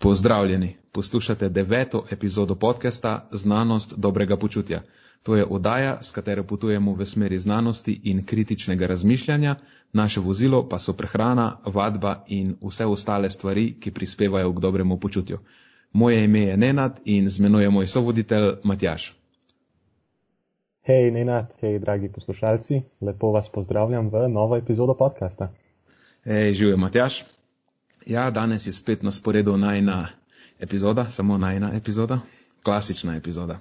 Pozdravljeni, poslušate deveto epizodo podcasta Znanost dobrega počutja. To je oddaja, s katero potujemo v smeri znanosti in kritičnega razmišljanja, naše vozilo pa so prehrana, vadba in vse ostale stvari, ki prispevajo k dobremu počutju. Moje ime je Nenad in z menoj je moj sovoditelj Matjaš. Hej, Nenad, hej, dragi poslušalci, lepo vas pozdravljam v novo epizodo podcasta. Hej, živijo Matjaš. Ja, danes je spet na sporedu najna epizoda, samo najna epizoda, klasična epizoda.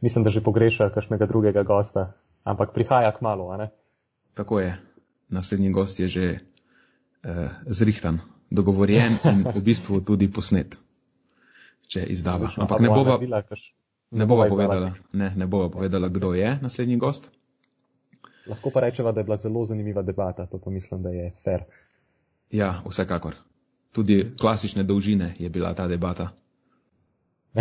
Mislim, da že pogreša kakšnega drugega gosta, ampak prihaja k malu, a ne? Tako je. Naslednji gost je že eh, zrihtan, dogovorjen in v bistvu tudi posnet, če izdava. Ampak ne bova, ne bova povedala, ne, ne bova povedala, kdo je naslednji gost. Lahko pa rečeva, da je bila zelo zanimiva debata, to pa mislim, da je fair. Ja, vsekakor. Tudi klasične dolžine je bila ta debata.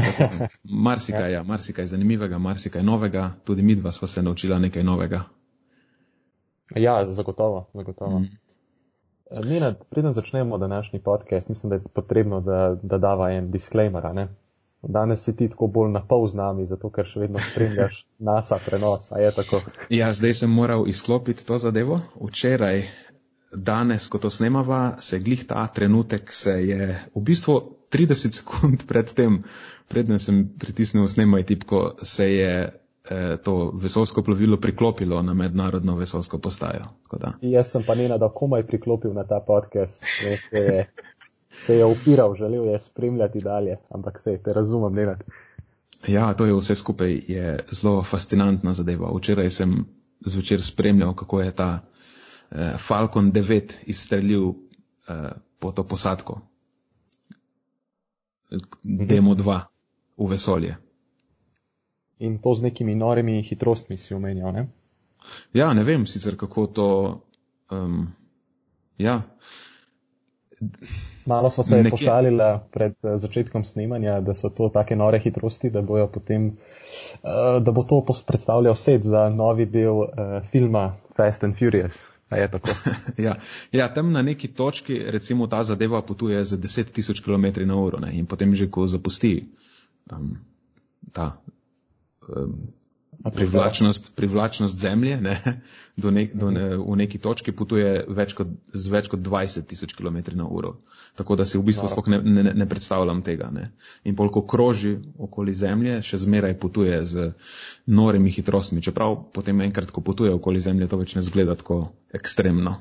Marsikaj, ja, marsikaj zanimivega, marsikaj novega, tudi mi dva sva se naučila nekaj novega. Ja, zagotovo, zagotovo. Mm. Nenad, preden začnemo današnji podcast, mislim, da je potrebno, da, da dava en disclaimer. Ne? Danes si ti tako bolj na pol z nami, zato ker še vedno spremljaš NASA prenos. Ja, zdaj sem moral izklopiti to zadevo. Včeraj danes, ko to snemava, se glih ta trenutek, se je v bistvu 30 sekund pred tem, predtem sem pritisnil snemaj tipko, se je eh, to vesolsko plovilo priklopilo na mednarodno vesolsko postajo. Jaz sem pa njena, da komaj priklopil na ta podcast, se je, se je upiral, želel je spremljati dalje, ampak se te razumem, njena. Ja, to je vse skupaj je zelo fascinantna zadeva. Včeraj sem zvečer spremljal, kako je ta uh, Falcon 9 izstrelil uh, po to posadko. Demo 2 v vesolje. In to z nekimi norimi hitrostmi si omenjal, ne? Ja, ne vem sicer, kako to. Um, ja. Malo smo se Nekje... pošalili pred eh, začetkom snemanja, da so to take nore hitrosti, da, potem, uh, da bo to predstavljal set za novi del uh, filma Fast and Furious. ja. ja, tam na neki točki, recimo, ta zadeva potuje z 10 tisoč km na uro ne? in potem že, ko zapusti um, ta um, privlačnost, privlačnost zemlje, ne? Do ne, do ne, v neki točki potuje več kot, z več kot 20 tisoč km na uro. Tako da si v bistvu sploh ne, ne, ne predstavljam tega. Ne? In polko kroži okoli zemlje, še zmeraj potuje z norimi hitrostmi. Čeprav potem enkrat, ko potuje okoli zemlje, to več ne zgleda tako ekstremno.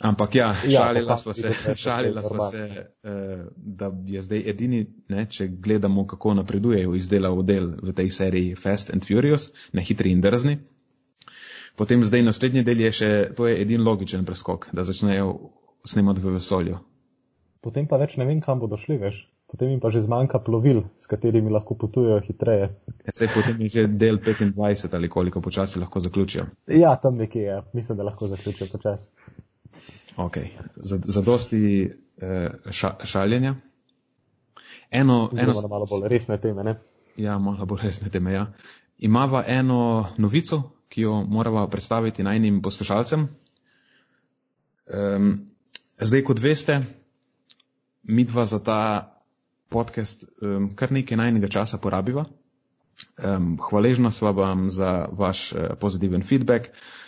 Ampak ja, ja šalila smo se, šalila smo se, eh, da je zdaj edini, ne, če gledamo, kako napredujejo izdelal del v tej seriji Fast and Furious, ne hitri in drzni. Potem zdaj naslednji del je še, to je edin logičen preskok, da začnejo snemati v vesolju. Potem pa več ne vem, kam bodo šli, veš. Potem jim pa že zmanjka plovil, s katerimi lahko potujejo hitreje. Ja, sej potem je že del 25 ali koliko počasi lahko zaključijo. Ja, tam nekje je, mislim, da lahko zaključijo počasi. Ok, za dosti eh, ša, šaljenja. Eno, eno, malo, malo bolj resne teme, ne? Ja, malo bolj resne teme, ja. Imava eno novico, ki jo morava predstaviti najnim poslušalcem. Um, zdaj, kot veste, mi dva za ta podcast um, kar nekaj najnega časa porabiva. Um, hvaležna sva vam za vaš uh, pozitiven feedback. Uh,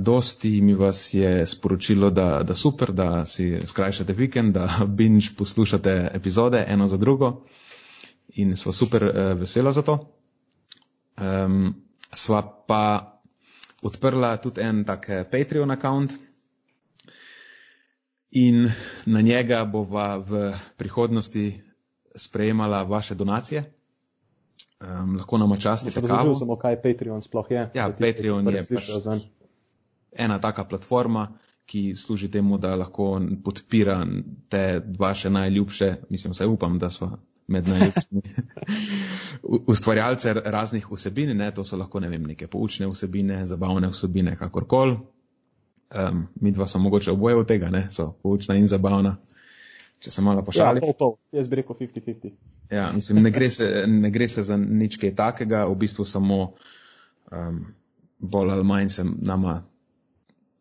dosti mi vas je sporočilo, da, da super, da si skrajšate vikend, da binge poslušate epizode eno za drugo in sva super uh, vesela za to. Um, sva pa odprla tudi en tak eh, Patreon account in na njega bova v prihodnosti sprejemala vaše donacije. Um, lahko nam častite kavo. Samo kaj Patreon sploh je. Ja, Patreon je. Pač, ena taka platforma, ki služi temu, da lahko podpira te vaše najljubše, mislim, vsaj upam, da so med najljubšimi ustvarjalce raznih vsebin, ne, to so lahko, ne vem, neke poučne vsebine, zabavne vsebine, kakorkoli. Um, mi dva so mogoče oboje od tega, ne, so poučna in zabavna. Če se malo pošalim. Ja, pol, pol. Jaz bi rekel 50-50. Ja, mislim, ne gre, se, ne gre se za nič kaj takega, v bistvu samo um, bolj ali manj se nama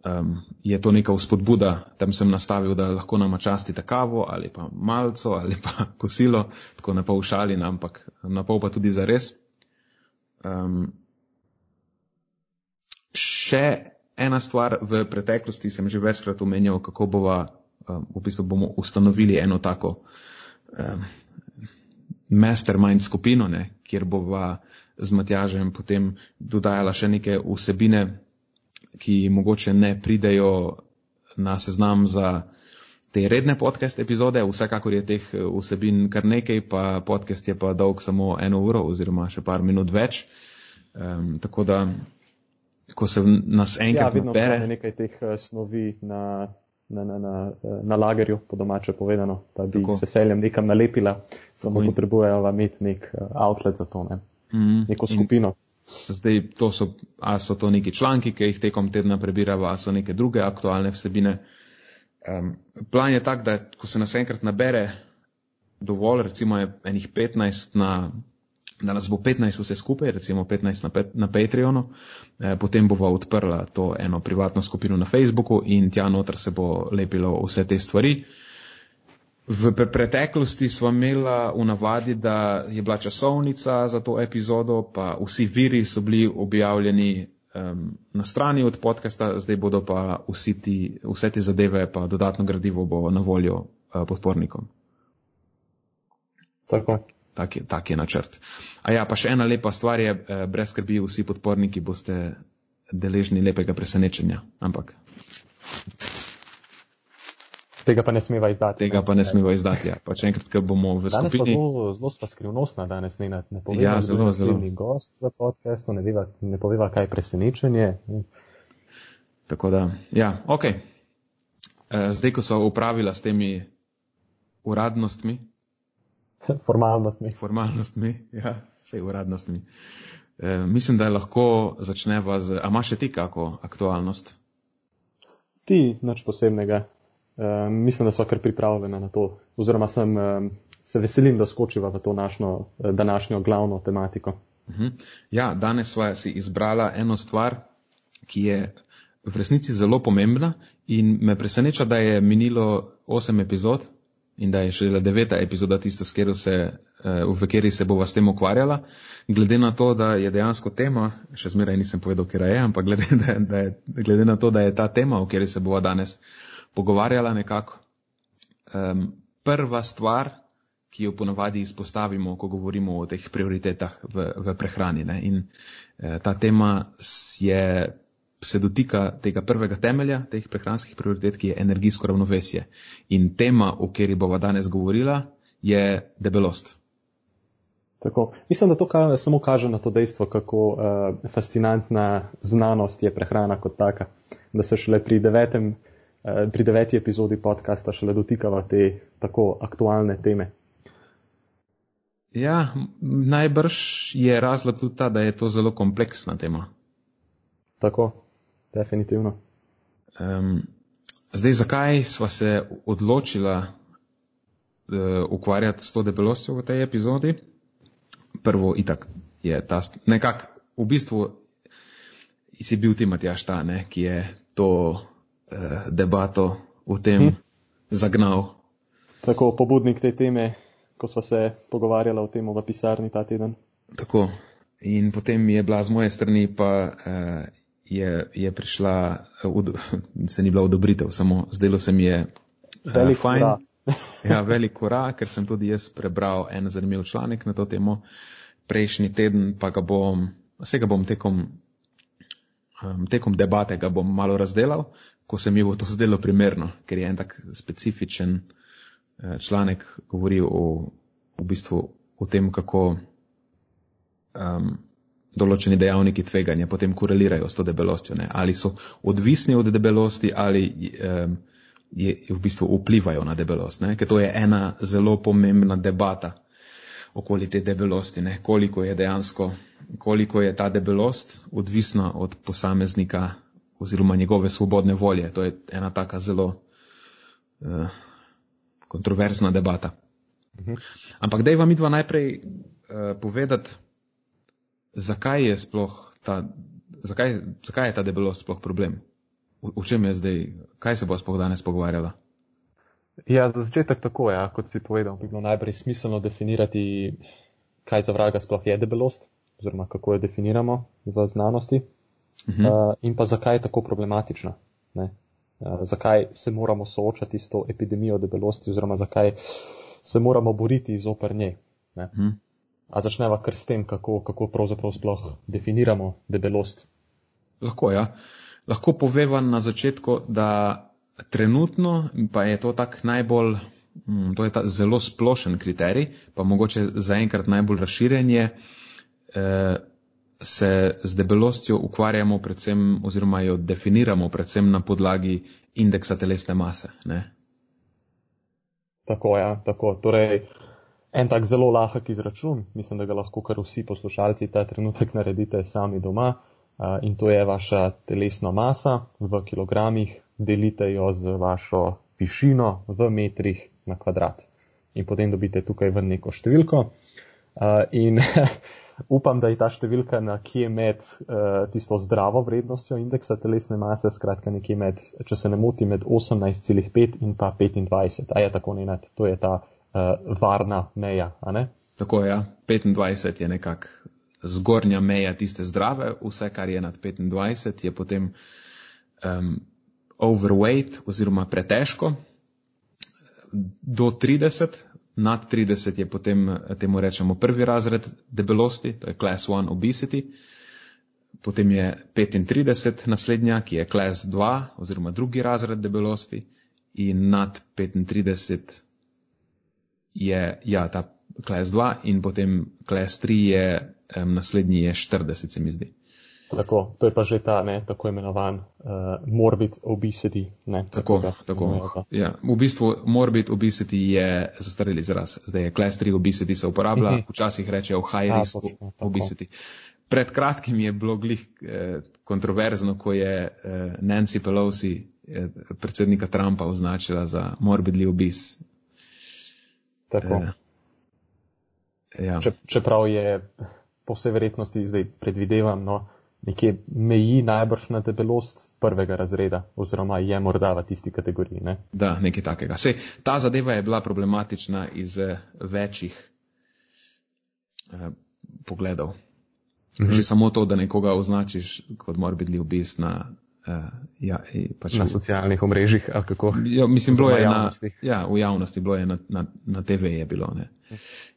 um, je to neka vzpodbuda, tam sem nastavil, da lahko nama častite kavo ali pa malco ali pa kosilo, tako na pol šalina, ampak na pol pa tudi za res. Um, še ena stvar v preteklosti sem že večkrat omenjal, kako bova, um, v bistvu bomo ustanovili eno tako um, mastermind skupino, ne, kjer bova z Matjažem potem dodajala še neke vsebine, ki mogoče ne pridejo na seznam za te redne podcast epizode, vsekakor je teh eh, vsebin kar nekaj, pa podcast je pa dolg samo eno uro oziroma še par minut več. Um, tako da, ko se nas enkrat ja, nabere. nekaj teh eh, snovi na, na, na, na, eh, na lagerju, po domače povedano, da bi tako. s veseljem nekam nalepila, samo potrebujejo imeti nek outlet za to, ne? mm, neko skupino. In... Zdaj, to so, a so to neki članki, ki jih tekom tedna prebirava, a so neke druge aktualne vsebine. Um, plan je tak, da ko se nas enkrat nabere dovolj, recimo je enih 15 na, da nas bo 15 vse skupaj, recimo 15 na, na Patreonu, eh, potem bova odprla to eno privatno skupino na Facebooku in tja noter se bo lepilo vse te stvari. V preteklosti smo imeli v navadi, da je bila časovnica za to epizodo, pa vsi viri so bili objavljeni um, na strani od podcasta, zdaj bodo pa ti, vse te zadeve, pa dodatno gradivo bo na voljo uh, podpornikom. Tako. Tak je, tak je načrt. A ja, pa še ena lepa stvar je, eh, brez skrbi, vsi podporniki boste deležni lepega presenečenja. Ampak Tega pa ne smeva izdati. Tega pa ne smeva izdati. Ja. Pa če enkrat, ko bomo v danes skupini. Zelo, zelo sta skrivnostna danes, ne, ne poveva, ja, zelo, zelo. gost v podcastu, ne, ne poveva, kaj je presenečenje. Tako da, ja, ok. Eh, zdaj, ko so upravila s temi uradnostmi. Formalnostmi. Formalnostmi, ja, vse uradnostmi. E, mislim, da lahko začneva z, a imaš še ti kako aktualnost? Ti, nič posebnega. Um, mislim, da smo kar pripravljeni na to, oziroma sem, um, se veselim, da skočiva v to našo eh, današnjo glavno tematiko. Uh mhm. -huh. Ja, danes sva si izbrala eno stvar, ki je v resnici zelo pomembna in me preseneča, da je minilo osem epizod in da je še deveta epizoda tista, se, eh, v kateri se bova s tem ukvarjala. Glede na to, da je dejansko tema, še zmeraj nisem povedal, kera je, ampak glede, da, da je, glede na to, da je ta tema, v kateri se bova danes pogovarjala nekako. Um, prva stvar, ki jo ponavadi izpostavimo, ko govorimo o teh prioritetah v, v prehrani. Ne? In eh, ta tema je, se dotika tega prvega temelja teh prehranskih prioritet, ki je energijsko ravnovesje. In tema, o kateri bova danes govorila, je debelost. Tako. Mislim, da to ka, samo kaže na to dejstvo, kako uh, fascinantna znanost je prehrana kot taka. Da se šele pri devetem pri deveti epizodi podcasta šele dotikava te tako aktualne teme. Ja, najbrž je razlog tudi ta, da je to zelo kompleksna tema. Tako, definitivno. Um, zdaj, zakaj sva se odločila uh, ukvarjati s to debelostjo v tej epizodi? Prvo, itak je ta, nekako, v bistvu si bil ti Matjaš ta, ne, ki je to eh, debato v tem hm. zagnal. Tako pobudnik te teme, ko smo se pogovarjali o tem v pisarni ta teden. Tako. In potem je bila z moje strani pa eh, je, je prišla, uh, se ni bila odobritev, samo zdelo se mi je uh, fajn. ja, velik korak, ker sem tudi jaz prebral en zanimiv članek na to temo. Prejšnji teden pa ga bom, vsega bom tekom, um, tekom debate ga bom malo razdelal, ko se mi bo to zdelo primerno, ker je en tak specifičen eh, članek govoril o, v bistvu o tem, kako um, določeni dejavniki tveganja potem korelirajo s to debelostjo, ne? ali so odvisni od debelosti ali um, je, v bistvu vplivajo na debelost, ne? ker to je ena zelo pomembna debata okoli te debelosti, ne? koliko je dejansko, koliko je ta debelost odvisna od posameznika oziroma njegove svobodne volje. To je ena taka zelo uh, kontroverzna debata. Mhm. Ampak dej vam idva najprej uh, povedati, zakaj je sploh ta, zakaj, zakaj je ta debelost sploh problem. v, v čem je zdaj, kaj se bo sploh danes pogovarjala? Ja, za začetek tako, ja, kot si povedal, bi bilo najprej smiselno definirati, kaj za vraga sploh je debelost, oziroma kako jo definiramo v znanosti uh -huh. uh, in pa zakaj je tako problematična. Ne? Uh, zakaj se moramo soočati s to epidemijo debelosti, oziroma zakaj se moramo boriti zoper nje. Uh mhm. A začneva kar s tem, kako, kako pravzaprav sploh definiramo debelost. Lahko, ja. Lahko poveva na začetku, da trenutno pa je to tak najbolj, mm, to je ta zelo splošen kriterij, pa mogoče zaenkrat najbolj razširjen je, eh, se z debelostjo ukvarjamo predvsem oziroma jo definiramo predvsem na podlagi indeksa telesne mase. Ne? Tako, ja, tako. Torej, en tak zelo lahek izračun, mislim, da ga lahko kar vsi poslušalci ta trenutek naredite sami doma, in to je vaša telesna masa v kilogramih delite jo z vašo višino v metrih na kvadrat. In potem dobite tukaj v neko številko. In upam, da je ta številka nekje med uh, tisto zdravo vrednostjo indeksa telesne mase, skratka nekje med, če se ne moti, med 18,5 in pa 25. A je tako ne, to je ta uh, varna meja, a ne? Tako je, ja. 25 je nekak zgornja meja tiste zdrave, vse, kar je nad 25, je potem um, overweight oziroma pretežko do 30, nad 30 je potem temu rečemo prvi razred debelosti, to je class 1 obesity, potem je 35 naslednja, ki je class 2 oziroma drugi razred debelosti in nad 35 je ja, ta class 2 in potem class 3 je um, naslednji je 40, se mi zdi. Tako, to je pa že ta ne, tako imenovan uh, morbid obesity. Ne, tako, tako. Ja, v bistvu morbid obesity je zastareli izraz. Zdaj je class 3 obesity se uporablja, mhm. včasih rečejo high risk A, točno, obesity. Pred kratkim je bilo glih eh, kontroverzno, ko je eh, Nancy Pelosi, eh, predsednika Trumpa, označila za morbidly obese. Tako. Eh, ja. Če, čeprav je po vsej verjetnosti zdaj predvidevam, no, nekje meji najbrž na debelost prvega razreda, oziroma je morda v tisti kategoriji. Ne? Da, nekaj takega. Sej, ta zadeva je bila problematična iz eh, večjih eh, pogledov. Mhm. Že samo to, da nekoga označiš kot morbidni obis na ja, pač na socialnih omrežjih, ali kako? Ja, mislim, bilo je javnosti. na, ja, v javnosti, bilo je na, na, na TV je bilo, ne.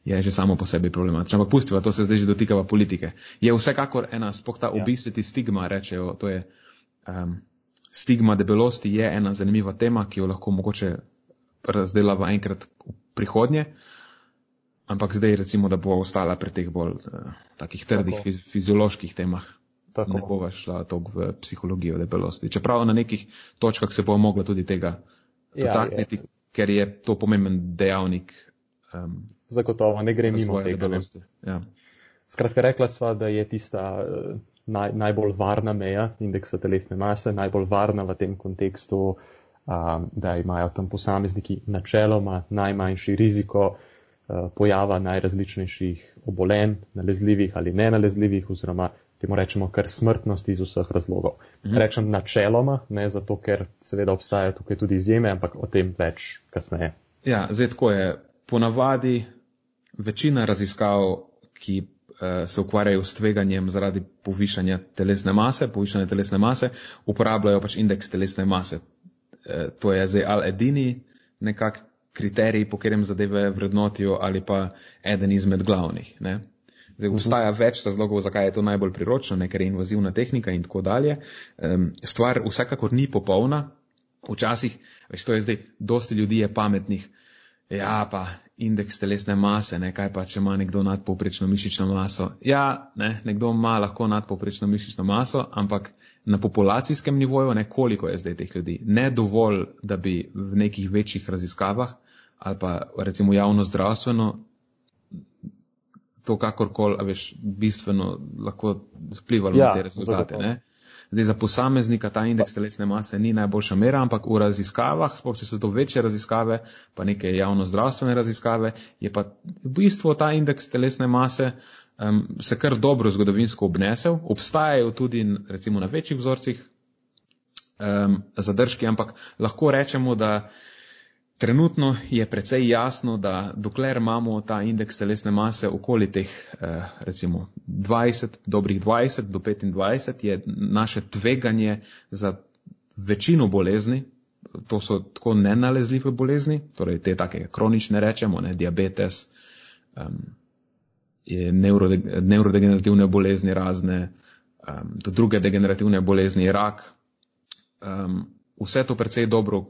Je že samo po sebi problematično. Ampak pustiva, to se zdaj že dotikava politike. Je vsekakor ena, spoh ta ja. obiseti stigma, rečejo, to je um, stigma debelosti, je ena zanimiva tema, ki jo lahko mogoče razdelava enkrat v prihodnje. Ampak zdaj recimo, da bo ostala pri teh bolj uh, takih trdih fiz, fizioloških temah. Tako. Ne bova šla toliko v psihologijo debelosti. Čeprav na nekih točkah se bo mogla tudi tega ja, dotakniti, ja, ker je to pomemben dejavnik. Um, Zagotovo, ne gre mimo tega. Ja. Skratka, rekla sva, da je tista uh, naj, najbolj varna meja indeksa telesne mase, najbolj varna v tem kontekstu, um, da imajo tam posamezniki načeloma najmanjši riziko uh, pojava najrazličnejših obolenj, nalezljivih ali nenalezljivih, oziroma temu rečemo kar smrtnost iz vseh razlogov. Mhm. Rečem načeloma, ne zato, ker seveda obstajajo tukaj tudi izjeme, ampak o tem več kasneje. Ja, zdaj tako je. Ponavadi večina raziskav, ki uh, se ukvarjajo s tveganjem zaradi povišanja telesne mase, povišanja telesne mase, uporabljajo pač indeks telesne mase. Uh, to je zdaj ali edini nekak kriterij, po katerem zadeve vrednotijo, ali pa eden izmed glavnih. Ne? Zdaj, obstaja uh -huh. več razlogov, zakaj je to najbolj priročno, ne, ker je invazivna tehnika in tako dalje. Um, stvar vsekakor ni popolna. Včasih, veš, to je zdaj, dosti ljudi je pametnih. Ja, pa indeks telesne mase, ne, kaj pa, če ima nekdo nadpovprečno mišično maso. Ja, ne, nekdo ima lahko nadpovprečno mišično maso, ampak na populacijskem nivoju, ne, koliko je zdaj teh ljudi. Ne dovolj, da bi v nekih večjih raziskavah ali pa recimo javno zdravstveno to kakorkoli, veš, bistveno lahko vplivalo ja, na te rezultate. Ne? Zdaj, za posameznika ta indeks telesne mase ni najboljša mera, ampak v raziskavah, sploh če so to večje raziskave, pa neke javno zdravstvene raziskave, je pa v bistvu ta indeks telesne mase um, se kar dobro zgodovinsko obnesel. Obstajajo tudi recimo na večjih vzorcih um, zadržki, ampak lahko rečemo, da trenutno je precej jasno, da dokler imamo ta indeks telesne mase okoli teh uh, recimo 20, dobrih 20 do 25, je naše tveganje za večino bolezni, to so tako nenalezljive bolezni, torej te take kronične rečemo, ne, diabetes, um, neurodegenerativne bolezni razne, um, druge degenerativne bolezni, rak, um, vse to precej dobro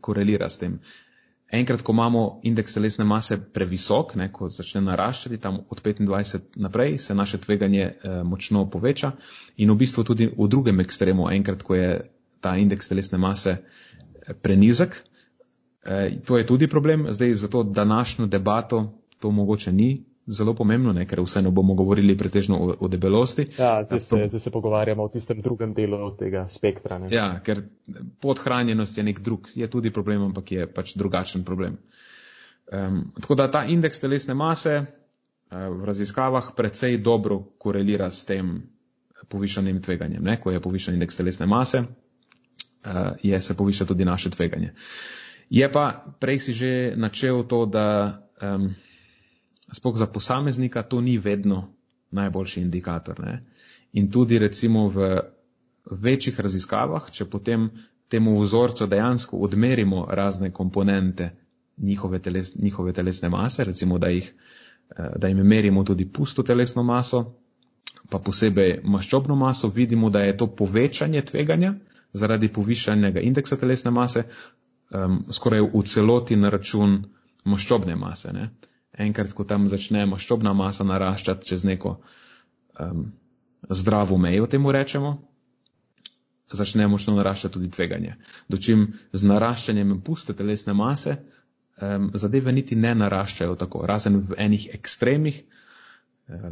korelira s tem. Enkrat, ko imamo indeks telesne mase previsok, ne, ko začne naraščati tam od 25 naprej, se naše tveganje eh, močno poveča in v bistvu tudi v drugem ekstremu, enkrat, ko je ta indeks telesne mase eh, prenizek, eh, to je tudi problem. Zdaj, zato današnjo debato to mogoče ni zelo pomembno, ne, ker vseeno bomo govorili pretežno o, o debelosti. Ja, zdaj se, zdaj se pogovarjamo o tistem drugem delu tega spektra. Ne. Ja, ker podhranjenost je nek drug, je tudi problem, ampak je pač drugačen problem. Um, tako da ta indeks telesne mase uh, v raziskavah precej dobro korelira s tem povišanim tveganjem. Ne? Ko je povišan indeks telesne mase, uh, je se poviša tudi naše tveganje. Je pa, prej si že načel to, da um, spok za posameznika to ni vedno najboljši indikator. Ne? In tudi recimo v večjih raziskavah, če potem temu vzorcu dejansko odmerimo razne komponente njihove, teles, njihove telesne mase, recimo da, jih, da jim merimo tudi pusto telesno maso, pa posebej maščobno maso, vidimo, da je to povečanje tveganja zaradi povišanega indeksa telesne mase um, skoraj v celoti na račun maščobne mase. Ne? Enkrat, ko tam začne maščobna masa naraščati čez neko um, zdravo mejo, temu rečemo, začne močno naraščati tudi tveganje. Dočim z naraščanjem puste telesne mase um, zadeve niti ne naraščajo tako, razen v enih ekstremih,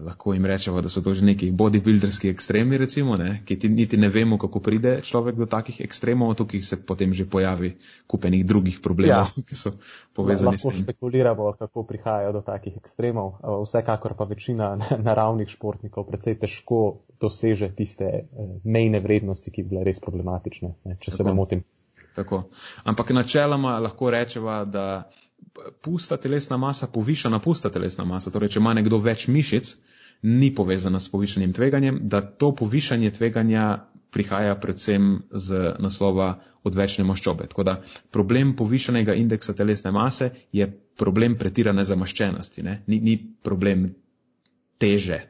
lahko jim rečemo, da so to že neki bodybuilderski ekstremi, recimo, ne, ki ti niti ne vemo, kako pride človek do takih ekstremov, tukaj se potem že pojavi kupenih drugih problemov, ja. ki so povezani lahko s tem. Lahko špekuliramo, kako prihajajo do takih ekstremov, eh, vsekakor pa večina naravnih športnikov predvsej težko doseže tiste eh, mejne vrednosti, ki bi bile res problematične, ne, če Tako. se ne motim. Tako. Ampak načeloma lahko rečeva, da pusta telesna masa povišana pusta telesna masa, torej če ima nekdo več mišic, ni povezana s povišanjem tveganjem, da to povišanje tveganja prihaja predvsem z naslova odvečne maščobe. Tako da problem povišanega indeksa telesne mase je problem pretirane zamaščenosti, ni, ni problem teže,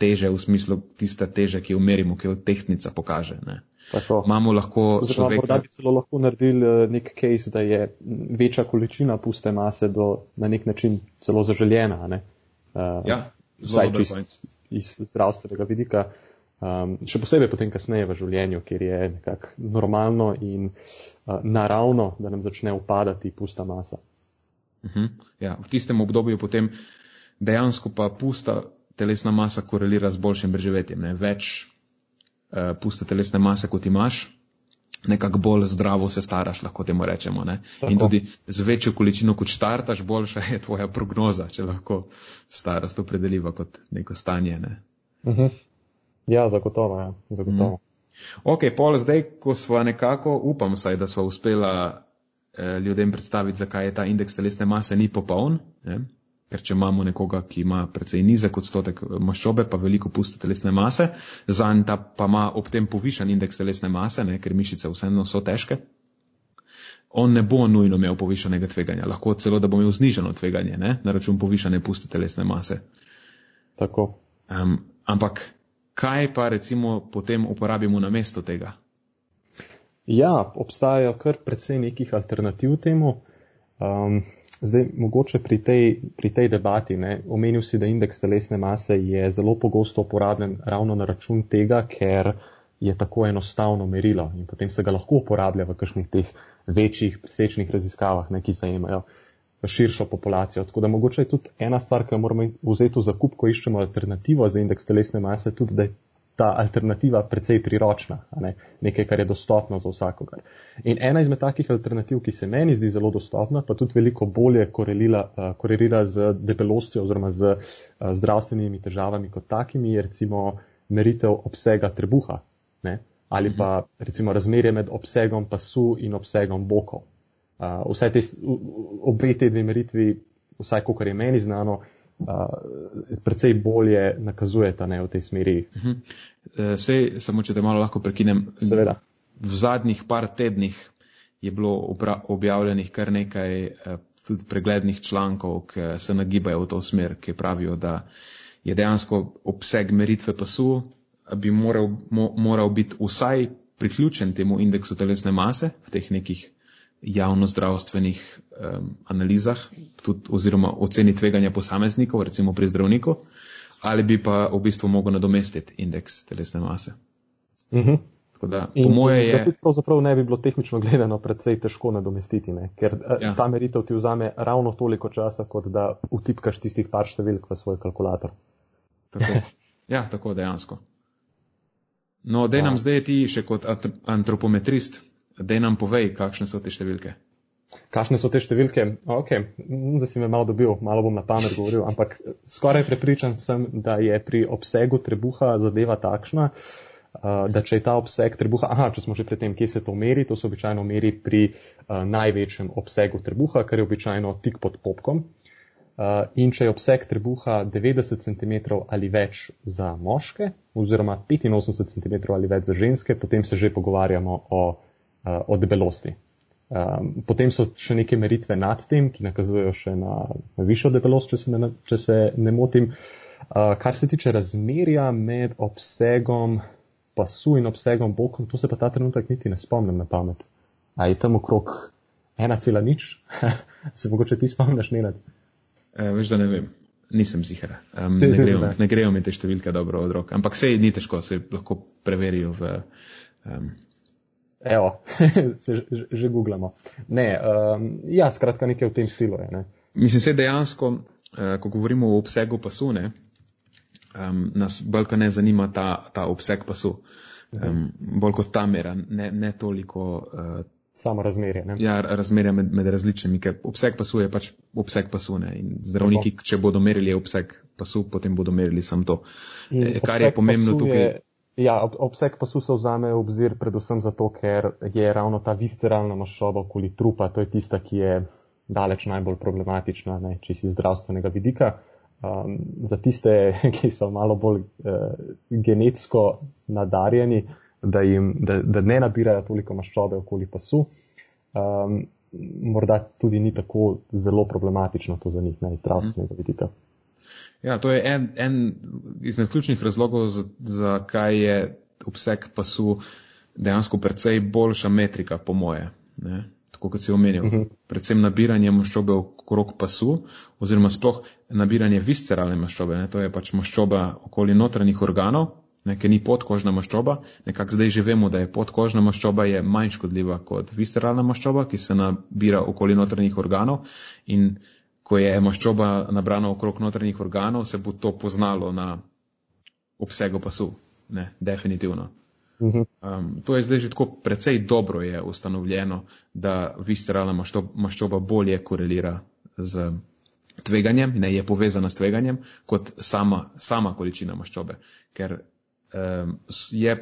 teže v smislu tista teže, ki jo merimo, ki jo tehnica pokaže. Ne. Imamo lahko. Oziroma, morda bi celo lahko naredili eh, nek case, da je večja količina puste mase do, na nek način celo zaželjena. Ne? Uh, ja, vsaj čist iz zdravstvenega vidika. Um, še posebej potem kasneje v življenju, kjer je nekako normalno in uh, naravno, da nam začne upadati pusta masa. Uh mhm. -huh. ja, v tistem obdobju potem dejansko pa pusta telesna masa korelira z boljšim preživetjem. Več uh, puste telesne mase, kot imaš, nekako bolj zdravo se staraš, lahko temu rečemo. In tudi z večjo količino, kot štartaš, boljša je tvoja prognoza, če lahko starost opredeliva kot neko stanje. Ne? Uh mhm. -huh. Ja, zagotovo. Ja. zagotovo. -huh. Ok, pol zdaj, ko smo nekako, upam saj, da smo uspela eh, ljudem predstaviti, zakaj je ta indeks telesne mase ni popoln. Ne? Ker če imamo nekoga, ki ima precej nizek odstotek maščobe, pa veliko puste telesne mase, zanj ta pa ima ob tem povišan indeks telesne mase, ne, ker mišice vseeno so težke, on ne bo nujno imel povišanega tveganja. Lahko celo, da bo imel znižano tveganje ne, na račun povišane puste telesne mase. Tako. Um, ampak kaj pa recimo potem uporabimo na mesto tega? Ja, obstajajo kar precej nekih alternativ temu. Um, Zdaj, mogoče pri tej, pri tej debati, ne, omenil si, da indeks telesne mase je zelo pogosto uporabljen ravno na račun tega, ker je tako enostavno merilo in potem se ga lahko uporablja v kakšnih teh večjih presečnih raziskavah, ne, ki zajemajo širšo populacijo. Tako da mogoče je tudi ena stvar, ki jo moramo vzeti v zakup, ko iščemo alternativo za indeks telesne mase, tudi da je ta alternativa precej priročna, ne? nekaj, kar je dostopno za vsakogar. In ena izmed takih alternativ, ki se meni zdi zelo dostopna, pa tudi veliko bolje uh, korelira z debelostjo oziroma z uh, zdravstvenimi težavami kot takimi, je recimo meritev obsega trebuha. Ne? ali pa recimo razmerje med obsegom pasu in obsegom bokov. Uh, te, obe te dve meritvi, vsaj kar je meni znano, uh, precej bolje nakazujeta ne, v tej smeri. Uh -huh. e, sej, samo če te malo lahko prekinem. Seveda. V zadnjih par tednih je bilo objavljenih kar nekaj uh, tudi preglednih člankov, ki se nagibajo v to smer, ki pravijo, da je dejansko obseg meritve pasu bi moral, mo, moral biti vsaj priključen temu indeksu telesne mase v teh nekih javnozdravstvenih um, analizah tudi, oziroma oceni tveganja posameznikov, recimo pri zdravniku, ali bi pa v bistvu mogel nadomestiti indeks telesne mase. Uh mhm. -huh. Da, po moje je. To pravzaprav ne bi bilo tehnično gledano precej težko nadomestiti, ne? ker eh, ja. ta meritev ti vzame ravno toliko časa, kot da utipkaš tistih par številk v svoj kalkulator. Tako. Ja, tako dejansko. No, da nam zdaj ti še kot antropometrist, da nam povej, kakšne so te številke. Kakšne so te številke? Ok, zdaj si me malo dobil, malo bom na pamet govoril, ampak skoraj prepričan sem, da je pri obsegu trebuha zadeva takšna, da če je ta obseg trebuha, aha, če smo že pri tem, kje se to meri, to se običajno meri pri največjem obsegu trebuha, kar je običajno tik pod popkom. In če je obseg trebuha 90 cm ali več za moške, oziroma 85 cm ali več za ženske, potem se že pogovarjamo o, o debelosti. Um, potem so še neke meritve nad tem, ki nakazujejo še na, na višjo debelost, če se, ne, če se ne motim. Uh, kar se tiče razmerja med obsegom pasu in obsegom bokom, to se pa ta trenutek niti ne spomnim na pamet. A je tam okrog 1,0? se mogoče ti spomniš, Nenad? Uh, veš, da ne vem, nisem zihar. Um, ne, grejo, ne grejo mi te številke dobro od rok, ampak sej ni težko, se lahko preverijo v. Um... Evo, se že, že googlamo. Ne, um, ja, skratka, nekaj v tem stilu je. Ne? Mislim, se dejansko, uh, ko govorimo o obsegu pasu, ne, um, nas bolj kot ne zanima ta, ta obseg pasu. Um, bolj kot ta mera, ne, ne toliko uh, samo razmerje. Ne? Ja, razmerje med, med različnimi, ker obseg pasu je pač obseg pasu. Ne? In zdravniki, Tako. če bodo merili obseg pasu, potem bodo merili sam to. In e, Kar je pomembno tukaj. Je, ja, ob, obseg pasu se vzame v obzir predvsem zato, ker je ravno ta visceralna maščoba okoli trupa, to je tista, ki je daleč najbolj problematična, ne, če si zdravstvenega vidika. Um, za tiste, ki so malo bolj uh, genetsko nadarjeni, da, jim, da, da ne nabirajo toliko maščobe okoli pasu. Um, morda tudi ni tako zelo problematično to za njih, ne iz zdravstvenega vidika. Ja, to je en, en izmed ključnih razlogov, zakaj za je obseg pasu dejansko precej boljša metrika, po moje. Ne? Tako kot si omenil. Uh mhm. -huh. Predvsem nabiranje maščobe okrog pasu, oziroma sploh nabiranje visceralne maščobe. Ne? To je pač maščoba okoli notranjih organov, ker ni podkožna maščoba. Nekako zdaj že vemo, da je podkožna maščoba je manj škodljiva kot visceralna maščoba, ki se nabira okoli notranjih organov. In ko je maščoba nabrana okrog notranjih organov, se bo to poznalo na obsegu pasu. Ne, definitivno. Mhm. Um, to je zdaj že tako precej dobro je ustanovljeno, da visceralna maščoba bolje korelira z tveganjem, ne je povezana s tveganjem, kot sama, sama količina maščobe. Ker um, je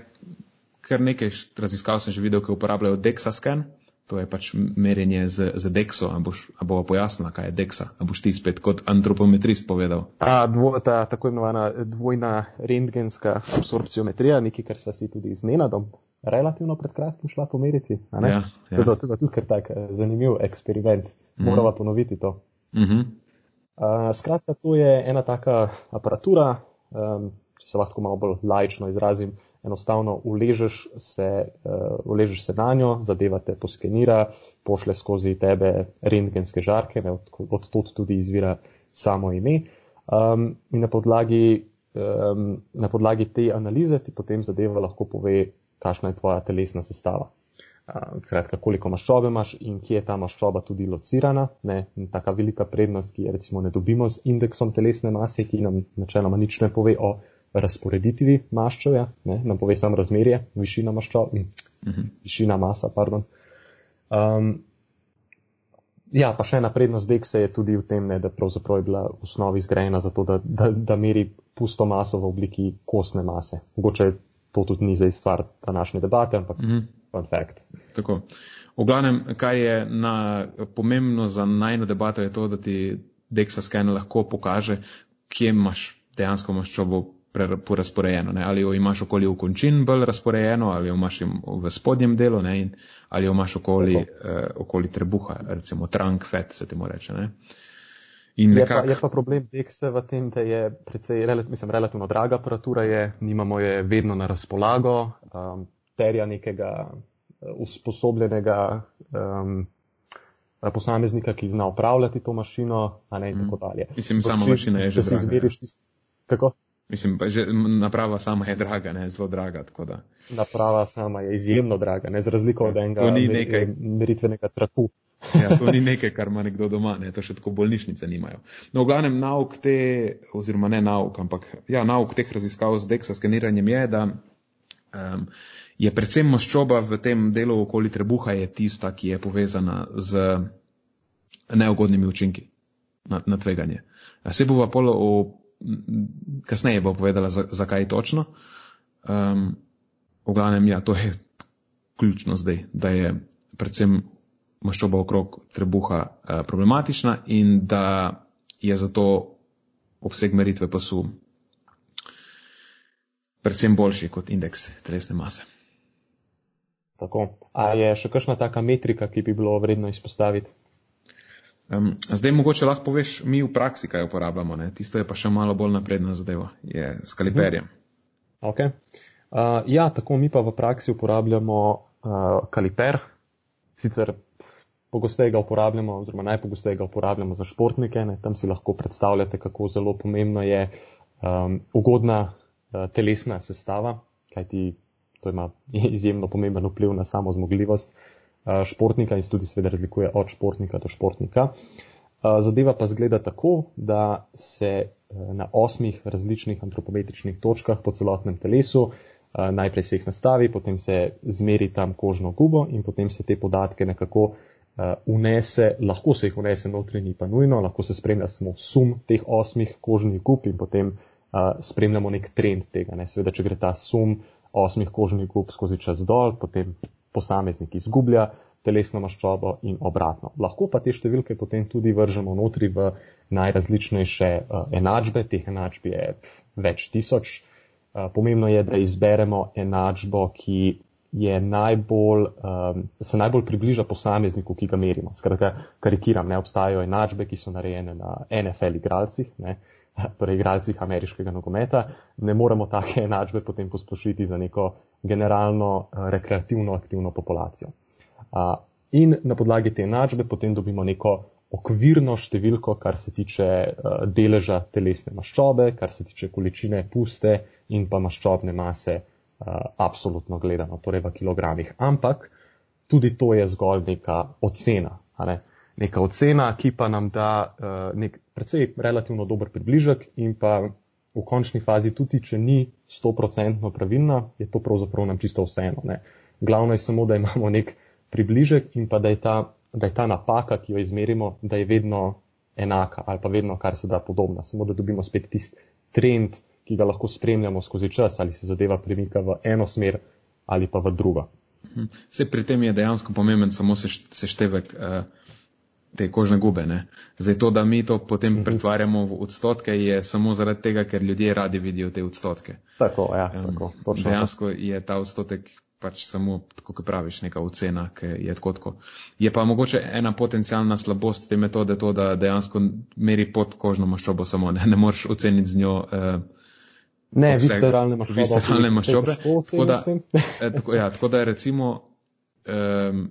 kar nekaj raziskav sem že videl, ki uporabljajo DEXA-scan, to je pač merjenje z, z DEXO, a boš a bo pojasnila, kaj je DEXA, a boš ti spet kot antropometrist povedal. Ta, dvo, ta tako imenovana dvojna rentgenska absorpciometrija, nekaj, kar sva si tudi z Nenadom relativno pred kratkim šla pomeriti. Ja, ja. To je tudi, tudi kar tak eh, zanimiv eksperiment, mm. morava ponoviti to. Mm -hmm. uh, skratka, to je ena taka aparatura, um, če se lahko malo bolj lajčno izrazim, enostavno uležeš se, uh, uležeš se na njo, zadeva te poskenira, pošle skozi tebe rentgenske žarke, ne, od, od tot tudi izvira samo ime. Um, in na podlagi, um, na podlagi te analize ti potem zadeva lahko pove, kakšna je tvoja telesna sestava. Uh, skratka, koliko maščobe imaš in kje je ta maščoba tudi locirana. Ne? Taka velika prednost, ki je recimo ne dobimo z indeksom telesne mase, ki nam načeloma nič ne pove o razporeditvi maščobe, nam pove samo razmerje, višina maščobe, uh mhm. -huh. višina masa. Um, ja, pa še ena prednost deksa je tudi v tem, ne, da pravzaprav je bila v osnovi zgrajena zato, da, da, da meri pusto maso v obliki kostne mase. Mogoče to tudi ni zdaj stvar današnje debate, ampak mm -hmm. fun fact. Tako. V glavnem, kar je na, pomembno za najno debato, je to, da ti DEXA skener lahko pokaže, kje imaš dejansko maščobo porazporejeno. Ali jo imaš okoli v končin bolj razporejeno, ali jo imaš v spodnjem delu, ne, ali jo imaš okoli, eh, okoli trebuha, recimo trunk fat se temu reče. Ne. Je, nekak... pa, je pa problem DEXA v tem, da je precej, mislim, relativno draga aparatura, je, nimamo je vedno na razpolago, um, terja nekega uh, usposobljenega um, posameznika, ki zna upravljati to mašino, a ne in mm. tako dalje. Mislim, sama mašina je že draga. Tist... Kako? Mislim, pa že naprava sama je draga, ne zelo draga. Naprava sama je izjemno draga, ne z razliko od enega nekaj... meritvenega traku. ja, to ni nekaj, kar ima nekdo doma, ne, to še tako bolnišnice nimajo. No, v glavnem nauk te, oziroma ne nauk, ampak ja, nauk teh raziskav z DEXA skeniranjem je, da um, je predvsem maščoba v tem delu okoli trebuha je tista, ki je povezana z neugodnimi učinki na, na tveganje. Se bo pa polo o kasneje bo povedala, zakaj točno. Um, v glavnem, ja, to je ključno zdaj, da je predvsem maščoba okrog trebuha uh, problematična in da je zato obseg meritve pasu predvsem boljši kot indeks telesne mase. Tako. A je še kakšna taka metrika, ki bi bilo vredno izpostaviti? Um, zdaj mogoče lahko poveš, mi v praksi kaj uporabljamo, ne? tisto je pa še malo bolj napredna zadeva, je s kaliperjem. Okay. Uh, ja, tako mi pa v praksi uporabljamo uh, kaliper, sicer pogosteje ga uporabljamo, oziroma najpogosteje ga uporabljamo za športnike, ne? tam si lahko predstavljate, kako zelo pomembna je um, ugodna uh, telesna sestava, kajti to ima izjemno pomemben vpliv na samo zmogljivost. Uh, športnika in se tudi seveda razlikuje od športnika do športnika. Eh, zadeva pa zgleda tako, da se eh, na osmih različnih antropometričnih točkah po celotnem telesu najprej se jih nastavi, potem se zmeri tam kožno gubo in potem se te podatke nekako unese, lahko se jih unese notri, ni pa nujno, lahko se spremlja samo sum teh osmih kožnih gub in potem spremljamo nek trend tega. Ne. Seveda, če gre ta sum osmih kožnih gub skozi čas dol, potem posameznik izgublja telesno maščobo in obratno. Lahko pa te številke potem tudi vržemo notri v najrazličnejše uh, enačbe, teh enačb je več tisoč. Uh, pomembno je, da izberemo enačbo, ki je najbolj, um, se najbolj približa posamezniku, ki ga merimo. Skratka, karikiram, ne obstajajo enačbe, ki so narejene na NFL igralcih, ne, torej igralcih ameriškega nogometa. Ne moremo take enačbe potem posplošiti za neko generalno eh, rekreativno aktivno populacijo. In na podlagi te enačbe potem dobimo neko okvirno številko, kar se tiče eh, deleža telesne maščobe, kar se tiče količine puste in pa maščobne mase, eh, absolutno gledano, torej v kilogramih. Ampak tudi to je zgolj neka ocena. Ne? Neka ocena, ki pa nam da nek precej relativno dober približek in pa v končni fazi, tudi če ni 100% pravilna, je to pravzaprav nam čisto vseeno. Ne. Glavno je samo, da imamo nek približek in pa da je, ta, da je ta napaka, ki jo izmerimo, da je vedno enaka ali pa vedno kar se da podobna. Samo da dobimo spet tisti trend, ki ga lahko spremljamo skozi čas, ali se zadeva premika v eno smer ali pa v drugo. Vse pri tem je dejansko pomemben samo seštevek. Uh te kožne gube. Ne? Zdaj to, da mi to potem mhm. pretvarjamo v odstotke, je samo zaradi tega, ker ljudje radi vidijo te odstotke. Tako, ja, tako. Um, dejansko je ta odstotek pač samo, tako kot praviš, neka ocena, ki je tako tako. Je pa mogoče ena potencijalna slabost te metode to, da dejansko meri pod kožno maščobo samo, ne, ne moreš oceniti z njo. Uh, Ne, visceralne maščobe. Visceralne maščobe. Tako da, eh, tako, ja, tako da recimo, um,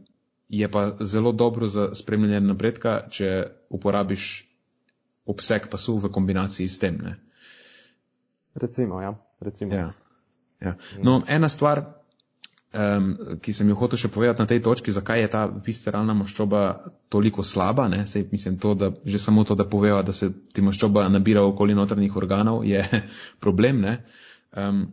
je pa zelo dobro za spremljanje napredka, če uporabiš obseg pasu v kombinaciji s tem. Ne? Recimo, ja. Recimo. ja. ja. No, ena stvar, um, ki sem jo hotel še povedati na tej točki, zakaj je ta visceralna maščoba toliko slaba, ne? Sej, mislim, to, da, že samo to, da povejo, da se ti maščoba nabira okoli notranjih organov, je problem. Um,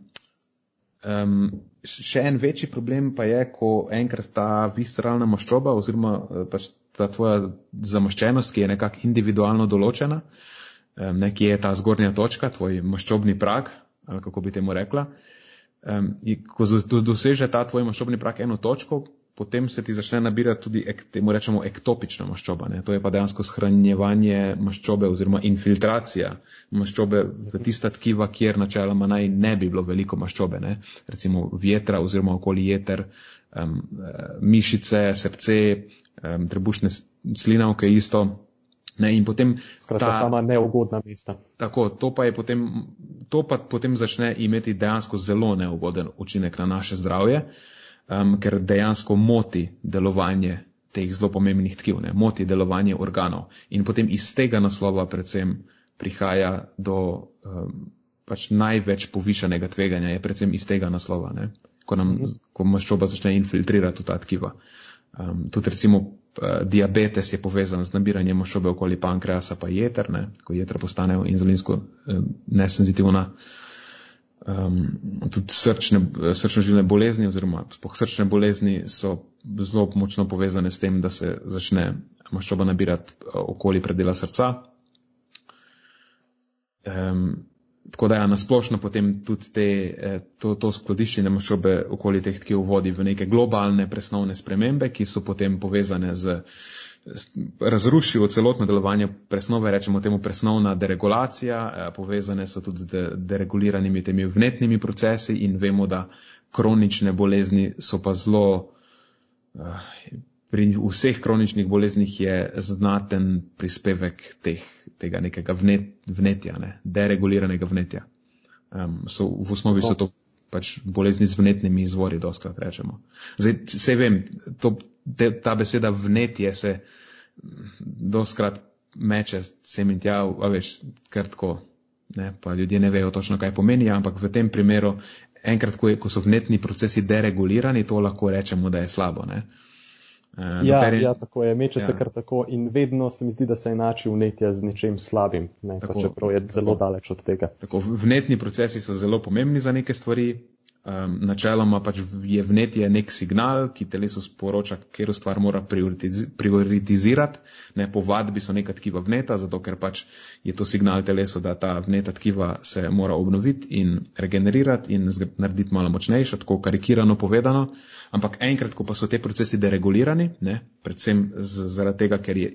um, še en večji problem pa je, ko enkrat ta visceralna maščoba oziroma eh, pač ta tvoja zamaščenost, ki je nekako individualno določena, nekje je ta zgornja točka, tvoj maščobni prag, ali kako bi temu rekla, ko doseže ta tvoj maščobni prak eno točko, potem se ti začne nabirati tudi, ek, temu rečemo, ektopična maščoba. Ne? To je pa dejansko shranjevanje maščobe oziroma infiltracija maščobe v tista tkiva, kjer načeloma naj ne bi bilo veliko maščobe. Ne? Recimo vjetra oziroma okoli jeter, um, mišice, srce, um, trebušne slinavke isto. Ne, in potem Skratka, ta sama neugodna mesta. Tako, to pa, potem, to pa potem začne imeti dejansko zelo neugoden učinek na naše zdravje. Uh, um, ker dejansko moti delovanje teh zelo pomembnih tkiv, ne? moti delovanje organov. In potem iz tega naslova predvsem prihaja do um, pač največ povišanega tveganja, je predvsem iz tega naslova, ne? ko, nam, ko maščoba začne infiltrirati ta tkiva. Um, tudi recimo uh, diabetes je povezan z nabiranjem maščobe okoli pankreasa pa jeter, ne? ko jeter postanejo inzulinsko um, nesenzitivna um, tudi srčne, srčno-žilne bolezni oziroma srčne bolezni so zelo močno povezane s tem, da se začne maščoba nabirati uh, okoli predela srca. Um, tako da ja, nasplošno potem tudi te, eh, to, to skladiščenje maščobe okoli teh tkiv vodi v neke globalne presnovne spremembe, ki so potem povezane z razrušil celotno delovanje presnove, rečemo temu presnovna deregulacija, eh, povezane so tudi z dereguliranimi temi vnetnimi procesi in vemo, da kronične bolezni so pa zelo, eh, pri vseh kroničnih boleznih je znaten prispevek teh, tega nekega vnet, vnetja, ne, dereguliranega vnetja. Um, so, v osnovi so to pač bolezni z vnetnimi izvori, doskrat rečemo. Zdaj, vse vem, to, te, ta beseda vnetje se doskrat meče sem in tja, a veš, krtko, ne, pa ljudje ne vejo točno, kaj pomeni, ampak v tem primeru, enkrat, ko, je, ko so vnetni procesi deregulirani, to lahko rečemo, da je slabo. Ne. Uh, ja, je, ja, tako je, meče ja. se kar tako in vedno se mi zdi, da se enači vnetje z nečem slabim, ne, tako, čeprav je zelo tako, daleč od tega. Tako, vnetni procesi so zelo pomembni za neke stvari, Um, načeloma pač je vnetje nek signal, ki telesu sporoča, katero stvar mora prioritizirati. Ne, po vadbi so neka tkiva vneta, zato ker pač je to signal telesu, da ta vneta tkiva se mora obnoviti in regenerirati in narediti malo močnejša, tako karikirano povedano. Ampak enkrat, ko pa so te procesi deregulirani, ne, predvsem zaradi tega, ker je,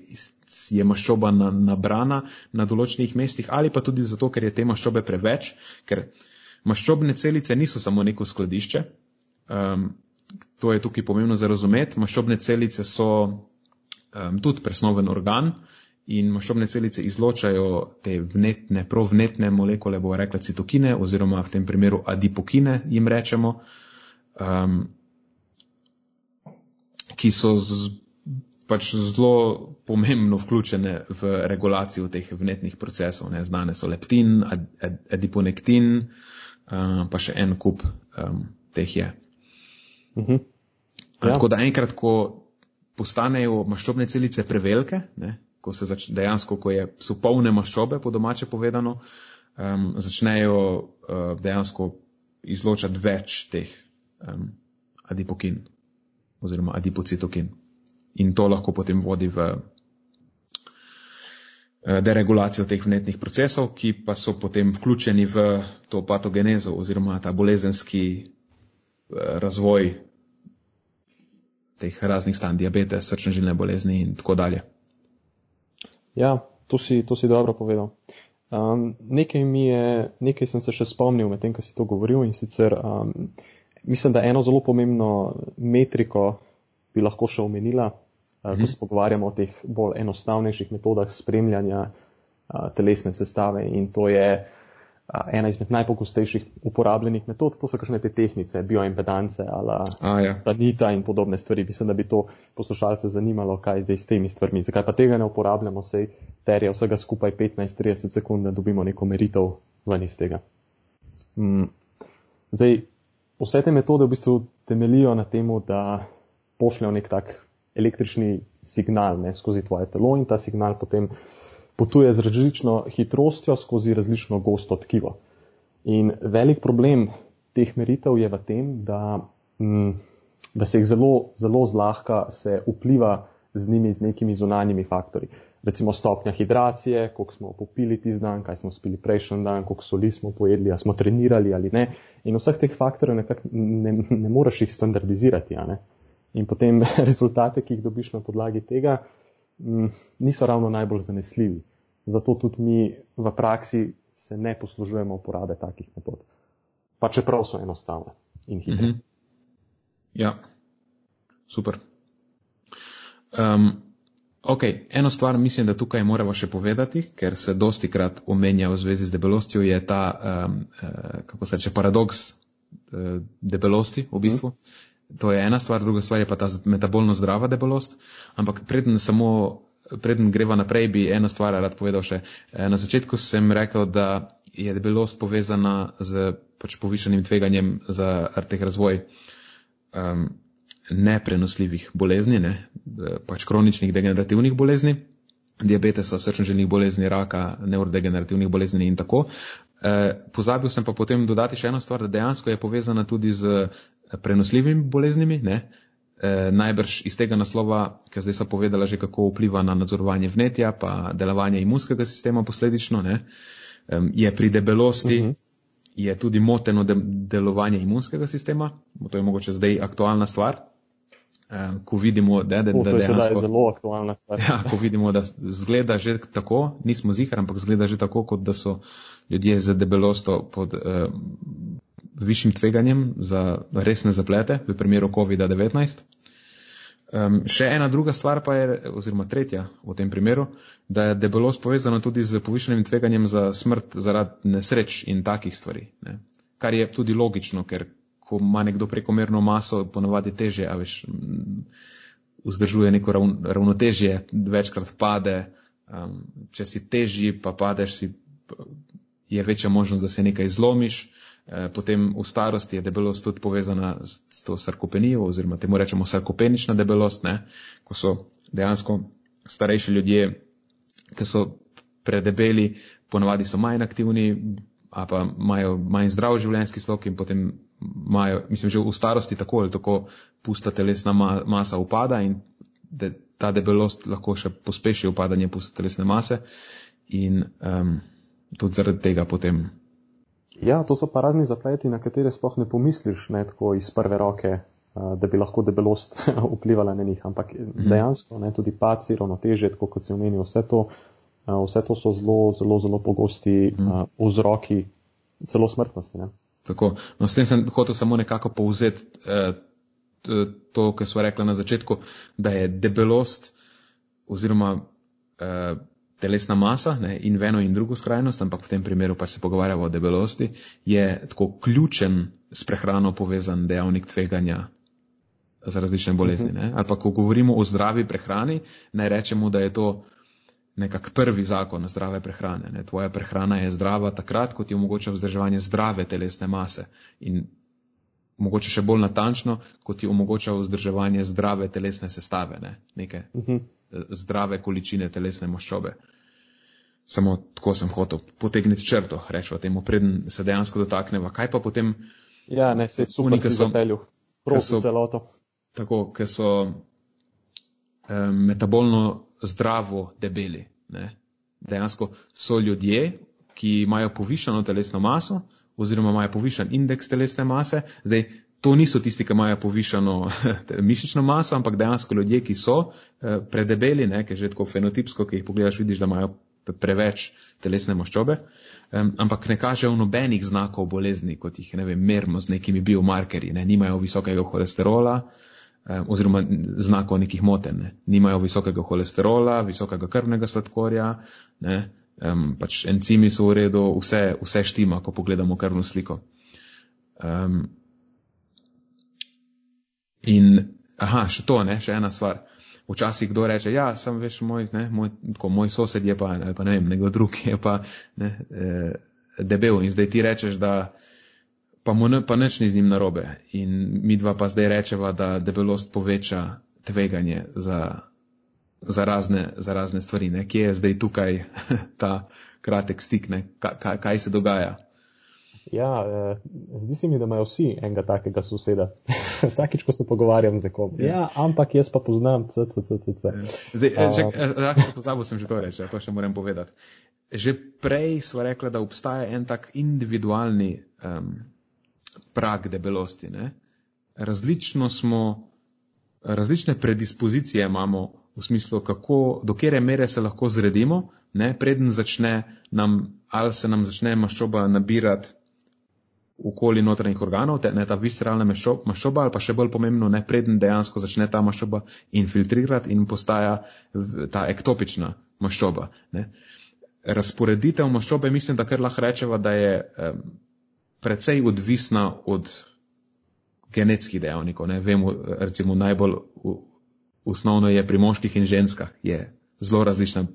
je maščoba na, nabrana na določenih mestih ali pa tudi zato, ker je te maščobe preveč, ker Maščobne celice niso samo neko skladišče, um, to je tukaj pomembno za razumeti. Maščobne celice so um, tudi presnoven organ in maščobne celice izločajo te vnetne, provnetne molekule, bomo rekli citokine oziroma v tem primeru adipokine jim rečemo, um, ki so z, pač zelo pomembno vključene v regulacijo teh vnetnih procesov. Ne. Znane so leptin, ad, ad, adiponektin, uh, pa še en kup um, teh je. Uh mhm. -huh. ja. Tako da enkrat, ko postanejo maščobne celice prevelike, ne, ko se zač, dejansko, ko je, so polne maščobe, po domače povedano, um, začnejo uh, dejansko izločati več teh um, adipokin oziroma adipocitokin. In to lahko potem vodi v Eh, deregulacijo teh vnetnih procesov, ki pa so potem vključeni v to patogenezo oziroma ta bolezenski eh, razvoj teh raznih stanj, diabetes, srčne žilne bolezni in tako dalje. Ja, to si, to si dobro povedal. Um, nekaj, je, nekaj sem se še spomnil med tem, ko si to govoril in sicer um, mislim, da eno zelo pomembno metriko bi lahko še omenila, ko mhm. se pogovarjamo o teh bolj enostavnejših metodah spremljanja telesne sestave in to je ena izmed najpogostejših uporabljenih metod, to so kakšne te tehnice, bioimpedance ali ja. tanita in podobne stvari. Mislim, da bi to poslušalce zanimalo, kaj zdaj s temi stvarmi. Zakaj pa tega ne uporabljamo, sej terja vsega skupaj 15-30 sekund, da dobimo neko meritev ven iz tega. Mm. Zdaj, vse te metode v bistvu temelijo na tem, da pošljajo nek tak električni signal ne, skozi tvoje telo in ta signal potem potuje z različno hitrostjo skozi različno gosto tkivo. In velik problem teh meritev je v tem, da, m, mm, da se jih zelo, zelo zlahka se vpliva z njimi z nekimi zunanjimi faktori. recimo stopnja hidracije, koliko smo popili tisti dan, kaj smo spili prejšnji dan, koliko soli smo pojedli, ali smo trenirali ali ne. In vseh teh faktorjev nekako ne, ne moreš jih standardizirati. In potem rezultate, ki jih dobiš na podlagi tega, m, niso ravno najbolj zanesljivi. Zato tudi mi v praksi se ne poslužujemo uporabe takih metod. Pa čeprav so enostavne in hitre. Mm -hmm. Ja, super. Um, ok, eno stvar mislim, da tukaj moramo še povedati, ker se dosti krat omenja v zvezi z debelostjo, je ta, um, uh, kako se reče, paradoks uh, debelosti v bistvu. Mm. To je ena stvar, druga stvar je pa ta metabolno zdrava debelost. Ampak preden samo, preden greva naprej, bi eno stvar rad povedal še. Uh, na začetku sem rekel, da je debelost povezana z pač povišanim tveganjem za teh razvoj. Um, neprenosljivih bolezni, ne, pač kroničnih degenerativnih bolezni, diabetesa, srčnožilnih bolezni, raka, neurodegenerativnih bolezni in tako. E, pozabil sem pa potem dodati še eno stvar, da dejansko je povezana tudi z prenosljivimi boleznimi. Ne. E, najbrž iz tega naslova, ker zdaj sem povedala že, kako vpliva na nadzorovanje vnetja, pa delovanje imunskega sistema posledično, ne, je pri debelosti. Uh mhm. -huh. Je tudi moteno de delovanje imunskega sistema, to je mogoče zdaj aktualna stvar, ko vidimo, da, da, da dejansko, je zelo aktualna stvar. Ja, ko vidimo, da zgleda že tako, nismo zihar, ampak zgleda že tako, kot da so ljudje z debelosto pod uh, višjim tveganjem za resne zaplete v primeru COVID-19. Um, še ena druga stvar pa je, oziroma tretja v tem primeru, da je debelost povezana tudi z povišenim tveganjem za smrt zaradi nesreč in takih stvari. Ne? Kar je tudi logično, ker ko ima nekdo prekomerno maso, ponavadi teže, a veš, vzdržuje neko ravnotežje, večkrat pade. Um, če si težji, pa padeš, si, je večja možnost, da se nekaj zlomiš. E, potem v starosti je debelost tudi povezana s, s to sarkopenijo, oziroma temu rečemo sarkopenična debelost, ne? ko so dejansko starejši ljudje, ki so predebeli, ponavadi so manj aktivni, a pa imajo manj zdrav življenjski slog in potem imajo, mislim, že v starosti tako ali tako pusta telesna ma masa upada in de, ta debelost lahko še pospeši upadanje pusta telesne mase in um, tudi zaradi tega potem. Ja, to so pa razni zapleti, na katere sploh ne pomisliš, ne tako iz prve roke, uh, da bi lahko debelost vplivala na njih, ampak mm. dejansko ne, tudi paci, ravnoteže, tako kot si omenil, vse to, uh, vse to so zelo, zelo, zelo pogosti mm. uh, vzroki celo smrtnosti. Ne. Tako. No, s tem sem hotel samo nekako povzeti eh, to, kar smo rekli na začetku, da je debelost oziroma eh, telesna masa ne, in v eno in drugo skrajnost, ampak v tem primeru pač se pogovarjamo o debelosti, je tako ključen s prehrano povezan dejavnik tveganja za različne bolezni. Ne. Ali pa ko govorimo o zdravi prehrani, naj rečemo, da je to nekak prvi zakon zdrave prehrane. Ne. Tvoja prehrana je zdrava takrat, ko ti omogoča vzdrževanje zdrave telesne mase in mogoče še bolj natančno, ko ti omogoča vzdrževanje zdrave telesne sestave, ne. neke uh mhm. -huh. zdrave količine telesne maščobe. Samo tako sem hotel potegniti črto, rečemo temu, preden se dejansko dotakneva. Kaj pa potem? Ja, ne, se super, ki so pelju. Prosim celoto. Tako, ker so um, metabolno zdravo debeli. Ne. Dejansko so ljudje, ki imajo povišano telesno maso oziroma imajo povišan indeks telesne mase. Zdaj, to niso tisti, ki imajo povišano mišično maso, ampak dejansko ljudje, ki so eh, predebeli, ne, ki že tako fenotipsko, ki jih pogledaš, vidiš, da imajo preveč telesne maščobe, um, ampak ne kažejo nobenih znakov bolezni, kot jih ne vem, merimo z nekimi biomarkerji, ne, nimajo visokega holesterola, Eh, oziroma znakov nekih moten. Ne. Nimajo visokega holesterola, visokega krvnega sladkorja, ne. Um, pač encimi so v redu, vse, vse štima, ko pogledamo krvno sliko. Um, in, aha, še to, ne, še ena stvar. Včasih kdo reče, ja, sem veš moj, ne, moj, tako, moj sosed je pa, ali pa ne vem, nekdo drug je pa ne, eh, debel in zdaj ti rečeš, da pa mu ne, pa nič ni z njim narobe. In mi dva pa zdaj rečeva, da debelost poveča tveganje za, za, razne, za razne stvari. Ne? Kje je zdaj tukaj ta kratek stik, kaj, kaj se dogaja? Ja, eh, zdi se mi, da imajo vsi enega takega soseda. Vsakič, ko se pogovarjam z nekom. Ja, ja ampak jaz pa poznam, ccccc. Pozabil sem že to reči, to še moram povedati. Že prej smo rekli, da obstaja en tak individualni um, prag debelosti. Ne? Različno smo, različne predispozicije imamo v smislu, kako, do kere mere se lahko zredimo, ne? preden začne nam, ali se nam začne maščoba nabirati okoli notranjih organov, te, ne ta visceralna maščoba, ali pa še bolj pomembno, ne preden dejansko začne ta maščoba infiltrirati in postaja ta ektopična maščoba. Ne? Razporeditev maščobe, mislim, da kar lahko rečeva, da je um, precej odvisna od genetskih dejavnikov. Ne? Vemo, recimo, najbolj osnovno je pri moških in ženskah, je zelo različna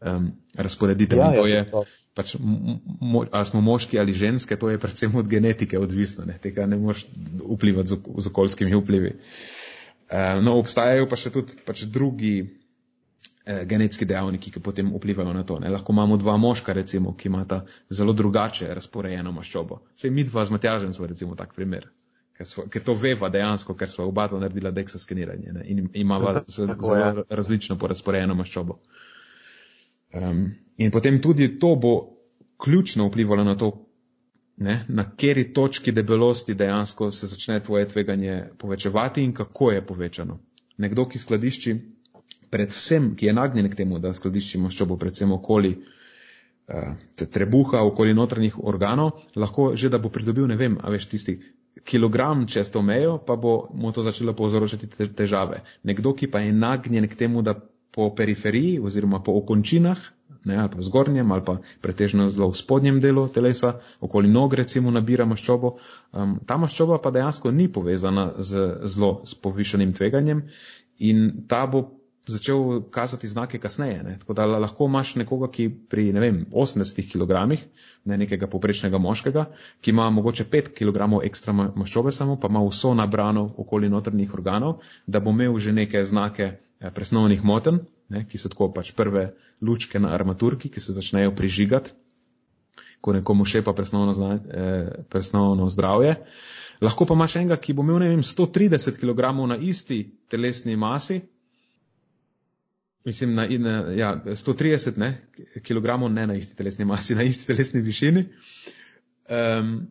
um, razporeditev. Ja, to je, pač, mo, ali smo moški ali ženske, to je predvsem od genetike odvisno, ne? tega ne moš vplivati z, z okoljskimi vplivi. Um, no, obstajajo pa še tudi pač drugi eh, genetski dejavniki, ki potem vplivajo na to. Ne? Lahko imamo dva moška, recimo, ki imata zelo drugače razporejeno maščobo. Vse mi dva z Matjažem smo recimo tak primer. Ker to veva dejansko, ker smo oba naredila deksa skeniranje ne? in imava zelo ja. različno porazporejeno maščobo. Um, in potem tudi to bo ključno vplivalo na to, ne? na kjeri točki debelosti dejansko se začne tvoje tveganje povečevati in kako je povečano. Nekdo, ki skladišči predvsem, ki je nagnjen k temu, da skladišči maščobo predvsem okoli uh, trebuha, okoli notranjih organov, lahko že, da bo pridobil, ne vem, a veš, tisti kilogram čez to mejo, pa bo mu to začelo povzročati težave. Nekdo, ki pa je nagnjen k temu, da po periferiji oziroma po okončinah, ne, ali pa v zgornjem ali pa pretežno zelo v spodnjem delu telesa, okoli nog recimo nabira maščobo, um, ta maščoba pa dejansko ni povezana z zelo s povišenim tveganjem in ta bo začel kazati znake kasneje. Ne? Tako da lahko imaš nekoga, ki pri ne vem, 80 kg, ne nekega poprečnega moškega, ki ima mogoče 5 kg ekstra maščobe samo, pa ima vso nabrano okoli notrnih organov, da bo imel že neke znake presnovnih moten, ne? ki so tako pač prve lučke na armaturki, ki se začnejo prižigati, ko nekomu šepa presnovno, zna, eh, presnovno zdravje. Lahko pa imaš enega, ki bo imel, vem, 130 kg na isti telesni masi, Mislim, na, na ja, 130 ne, kg, ne na isti telesni masi, na isti telesni višini. Um,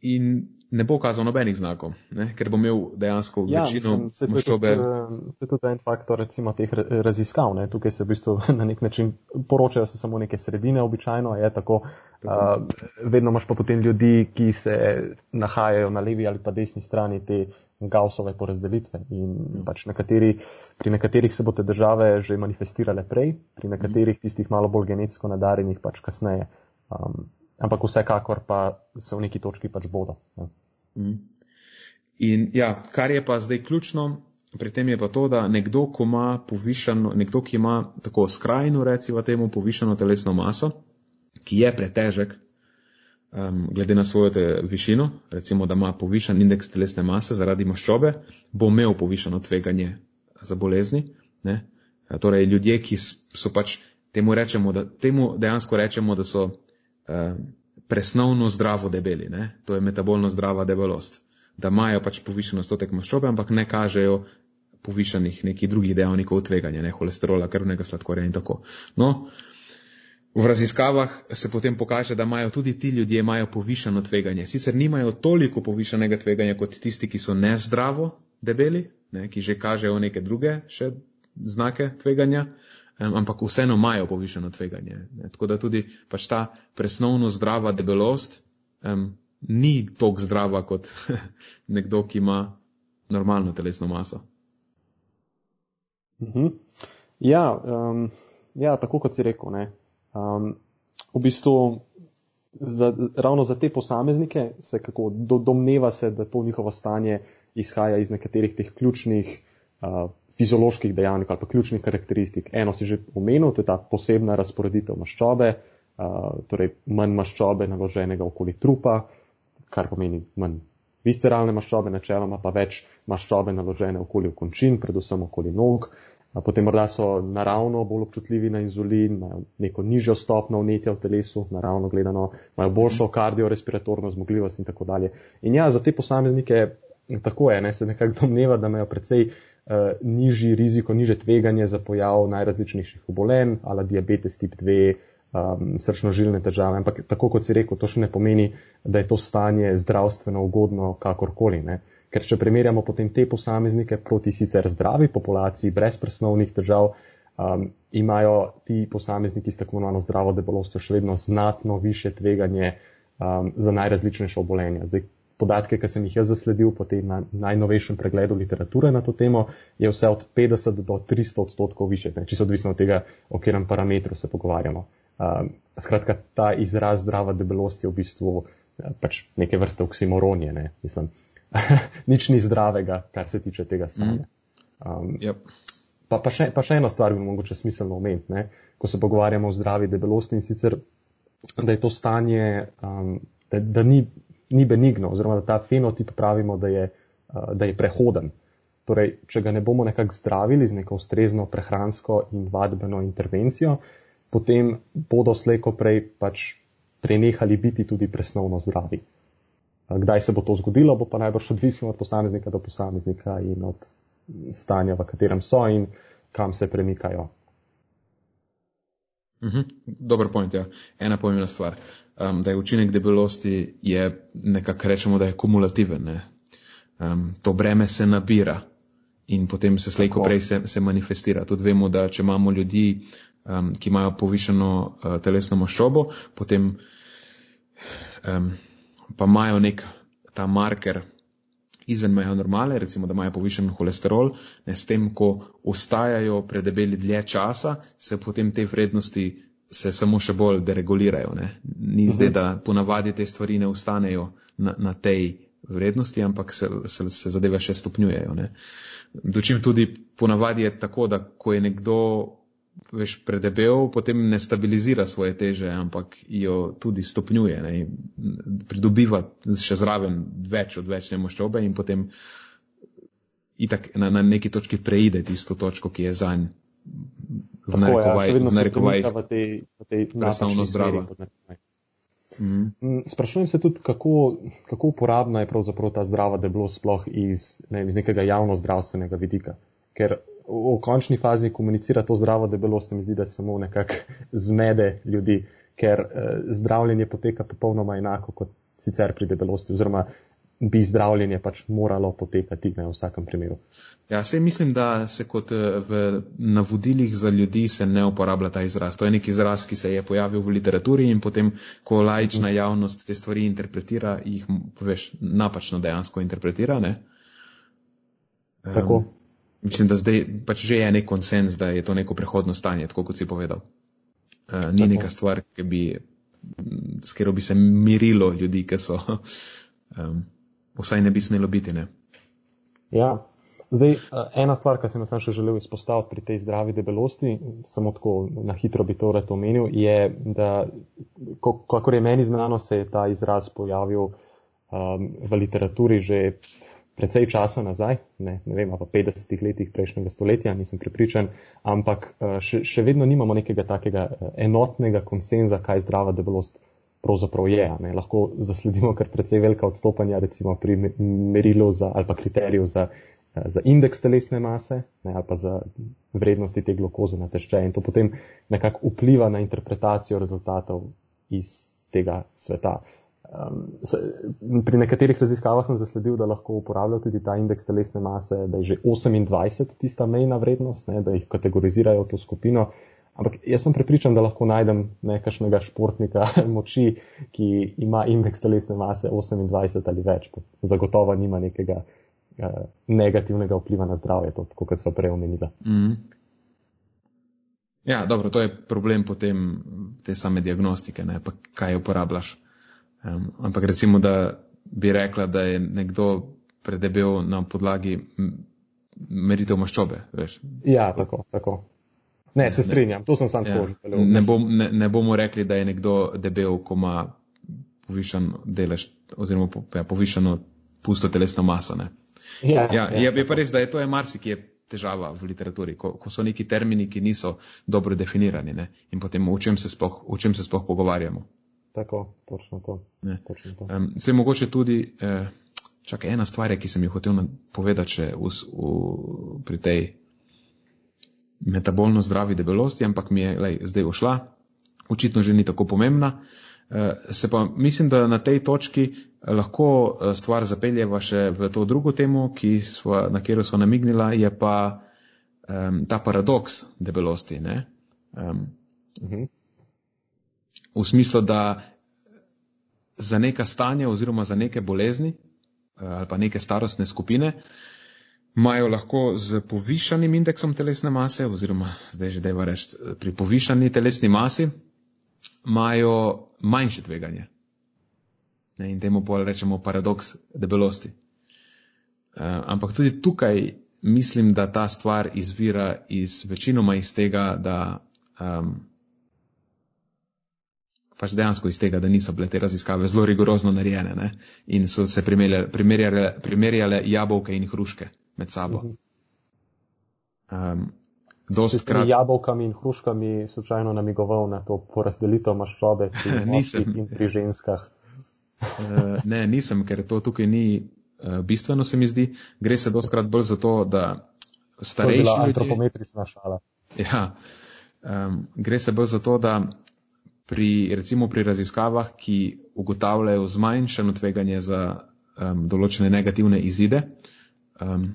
in ne bo kazal nobenih znakov, ne, ker bo imel dejansko ja, večino maščobe. To je tudi en faktor recimo, teh raziskav. Ne. Tukaj se v bistvu na nek način poročajo se samo neke sredine, običajno je tako. tako. Uh, vedno imaš pa potem ljudi, ki se nahajajo na levi ali pa desni strani te Gaussove porazdelitve. In mm. pač nekateri, pri nekaterih se bo te države že manifestirale prej, pri nekaterih tistih malo bolj genetsko nadarjenih pač kasneje. Um, ampak vsekakor pa se v neki točki pač bodo. Ja. Mm. In ja, kar je pa zdaj ključno, pri tem je pa to, da nekdo, ko ima povišano, nekdo, ki ima tako skrajno, recimo temu, povišano telesno maso, ki je pretežek, um, glede na svojo višino, recimo, da ima povišen indeks telesne mase zaradi maščobe, bo imel povišeno tveganje za bolezni. Ne? Torej, ljudje, ki so pač temu, rečemo, da, temu dejansko rečemo, da so uh, presnovno zdravo debeli, ne? to je metabolno zdrava debelost, da imajo pač povišeno stotek maščobe, ampak ne kažejo povišenih nekih drugih dejavnikov tveganja, ne holesterola, krvnega sladkorja in tako. No, V raziskavah se potem pokaže, da imajo tudi ti ljudje povišeno tveganje. Sicer nimajo toliko povišenega tveganja kot tisti, ki so nezdravo debeli, ne, ki že kažejo neke druge še znake tveganja, ampak vseeno imajo povišeno tveganje. Ne. Tako da tudi pač ta presnovno zdrava debelost um, ni tako zdrava kot nekdo, ki ima normalno telesno maso. Mhm. Ja, um, ja, tako kot si rekel. Ne. Um, v bistvu za, ravno za te posameznike se kako do, domneva se, da to njihovo stanje izhaja iz nekaterih teh ključnih uh, fizioloških dejavnikov ali pa ključnih karakteristik. Eno si že omenil, to je ta posebna razporeditev maščobe, uh, torej manj maščobe naloženega okoli trupa, kar pomeni manj visceralne maščobe, načeloma pa več maščobe naložene okoli končin, predvsem okoli nog. potem morda so naravno bolj občutljivi na inzulin, imajo neko nižjo stopno vnetja v telesu, naravno gledano, imajo boljšo kardiorespiratorno zmogljivost in tako dalje. In ja, za te posameznike tako je, ne, se nekako domneva, da imajo precej uh, nižji riziko, niže tveganje za pojav najrazličnejših obolenj, ala diabetes tip 2, um, srčno-žilne težave. Ampak tako kot si rekel, to še ne pomeni, da je to stanje zdravstveno ugodno kakorkoli. Ne. Ker če primerjamo potem te posameznike proti sicer zdravi populaciji brez presnovnih težav, um, imajo ti posamezniki s tako imenovano zdravo debelostjo še vedno znatno više tveganje um, za najrazličnejše obolenja. Zdaj, podatke, ki sem jih jaz zasledil po tem na, najnovejšem pregledu literature na to temo, je vse od 50 do 300 odstotkov više, ne, čisto odvisno od tega, o katerem parametru se pogovarjamo. Um, skratka, ta izraz zdrava debelost je v bistvu uh, pač neke vrste oksimoronje, ne, mislim. nič ni zdravega, kar se tiče tega stanja. Um, yep. pa, pa, še, pa še eno stvar bi mogoče smiselno omeniti, ko se pogovarjamo o zdravi debelosti in sicer, da je to stanje, um, da, da ni, ni benigno, oziroma da ta fenotip pravimo, da je, uh, da je prehoden. Torej, če ga ne bomo nekako zdravili z neko ustrezno prehransko in vadbeno intervencijo, potem bodo slejko prej pač prenehali biti tudi presnovno zdravi. Kdaj se bo to zgodilo, bo pa najbrž odvisno od posameznika do posameznika in od stanja, v katerem so in kam se premikajo. Mhm, dober point, ja. Ena pomembna stvar. Um, da je učinek debelosti, je nekako rečemo, da je kumulativen. Ne? Um, to breme se nabira in potem se slejko prej se, se manifestira. Tudi vemo, da če imamo ljudi, um, ki imajo povišeno uh, telesno maščobo, potem um, pa imajo nek ta marker izven meja normale, recimo, da imajo povišen holesterol, ne s tem, ko ostajajo predebeli dlje časa, se potem te vrednosti se samo še bolj deregulirajo. Ne. Ni uh -huh. zdaj, da ponavadi te stvari ne ostanejo na, na tej vrednosti, ampak se, se, se zadeve še stopnjujejo. Dočim tudi ponavadi je tako, da ko je nekdo veš, predebel, potem ne stabilizira svoje teže, ampak jo tudi stopnjuje, ne, pridobiva še zraven več od večne maščobe in potem itak na, na neki točki preide tisto točko, ki je za njim. V narekovaj, ja, v tej, v tej presnovno zdravo. Mhm. Mm. Sprašujem se tudi, kako, kako uporabna je pravzaprav ta zdrava debelost sploh iz, ne, iz nekega javno zdravstvenega vidika. Ker v končni fazi komunicira to zdravo debelo, se mi zdi, da samo nekako zmede ljudi, ker eh, zdravljenje poteka popolnoma enako kot sicer pri debelosti, oziroma bi zdravljenje pač moralo potekati ne, v vsakem primeru. Ja, se mislim, da se kot eh, v navodilih za ljudi se ne uporablja ta izraz. To je nek izraz, ki se je pojavil v literaturi in potem, ko laična javnost te stvari interpretira, jih poveš napačno dejansko interpretira. Ne? Tako. Um, mislim, da zdaj pač že je nek konsens, da je to neko prehodno stanje, tako kot si povedal. Uh, ni tako. neka stvar, bi, s katero bi se mirilo ljudi, ki so, um, vsaj ne bi smelo biti. Ne? Ja, zdaj ena stvar, ki sem jo še želel izpostaviti pri tej zdravi debelosti, samo tako na hitro bi to rad omenil, je, da, kakor je meni znano, se je ta izraz pojavil um, v literaturi že precej časa nazaj, ne, ne vem, pa 50 letih prejšnjega stoletja, nisem pripričan, ampak eh, še, še vedno nimamo nekega takega eh, enotnega konsenza, kaj zdrava debelost pravzaprav je. Ne. Lahko zasledimo kar precej velika odstopanja, recimo pri merilu za, ali pa kriteriju za, eh, za indeks telesne mase ne, ali pa za vrednosti te glukoze na tešče in to potem nekako vpliva na interpretacijo rezultatov iz tega sveta. Um, pri nekaterih raziskavah sem zasledil, da lahko uporabljajo tudi ta indeks telesne mase, da je že 28 tista mejna vrednost, ne, da jih kategorizirajo v to skupino. Ampak jaz sem prepričan, da lahko najdem nekakšnega športnika moči, ki ima indeks telesne mase 28 ali več. Zagotovo nima nekega uh, negativnega vpliva na zdravje, to, tako kot so prej omenila. Mm. Ja, dobro, to je problem potem te same diagnostike, ne, pa kaj uporabljaš. Um, ampak recimo, da bi rekla, da je nekdo predebel na podlagi meritev maščobe. Veš. Ja, tako, tako. Ne, se strinjam, to sem sam ja. skožil. Ne, bom, ne, ne bomo rekli, da je nekdo debel, ko ima povišen delež oziroma po, ja, povišeno pusto telesno maso. Ja, ja, ja, je pa res, da je to je marsikje težava v literaturi, ko, ko so neki termini, ki niso dobro definirani ne? in potem o čem se sploh, o čem se sploh pogovarjamo. Tako, točno to. Točno to. Um, se mogoče tudi, eh, čakaj, ena stvar, ki sem jo hotel povedati še v, v, pri tej metabolno zdravi debelosti, ampak mi je lej, zdaj ušla, očitno že ni tako pomembna. Eh, se pa mislim, da na tej točki eh, lahko eh, stvar zapeljeva še v to drugo temo, sva, na katero smo namignila, je pa um, ta paradoks debelosti. Um, uh -huh. V smislu, da za neka stanja oziroma za neke bolezni ali pa neke starostne skupine imajo lahko z povišanim indeksom telesne mase oziroma zdaj že deva reči pri povišani telesni masi imajo manjše tveganje. Ne, in temu pa rečemo paradoks debelosti. Uh, ampak tudi tukaj mislim, da ta stvar izvira iz večinoma iz tega, da um, pač dejansko iz tega, da niso bile te raziskave zelo rigorozno narejene ne? in so se primerjale, primerjale jabolke in hruške med sabo. Um, S temi jabolkami in hruškami slučajno namigoval na to porazdelitev maščobe in pri ženskah. uh, ne, nisem, ker to tukaj ni uh, bistveno, se mi zdi. Gre se doskrat bolj za to, da starejši ljudje. Antropometrična šala. Ja, um, gre se bolj za to, da pri, recimo pri raziskavah, ki ugotavljajo zmanjšano tveganje za um, določene negativne izide, um,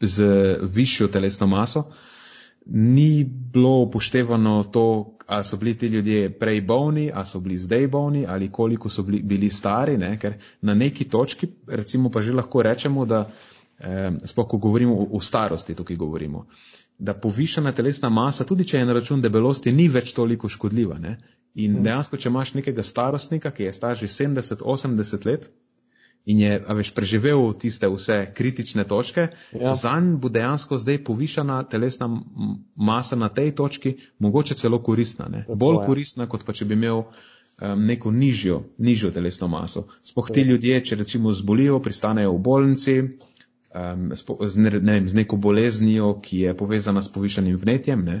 z višjo telesno maso, ni bilo upoštevano to, ali so bili ti ljudje prej bolni, ali so bili zdaj bolni, ali koliko so bili, bili stari, ne? ker na neki točki, recimo pa že lahko rečemo, da eh, sploh ko govorimo o, o starosti, tukaj govorimo, da povišana telesna masa, tudi če je na račun debelosti, ni več toliko škodljiva. Ne? In mhm. dejansko, če imaš nekega starostnika, ki je star že 70-80 let, in je veš, preživel tiste vse kritične točke, ja. zanj bo dejansko zdaj povišana telesna masa na tej točki mogoče celo koristna. Ne? Bolj koristna, kot pa če bi imel um, neko nižjo, nižjo telesno maso. Spoh ti ljudje, če recimo zbolijo, pristanejo v bolnici um, z, ne, ne vem, z neko boleznijo, ki je povezana s povišanim vnetjem, ne?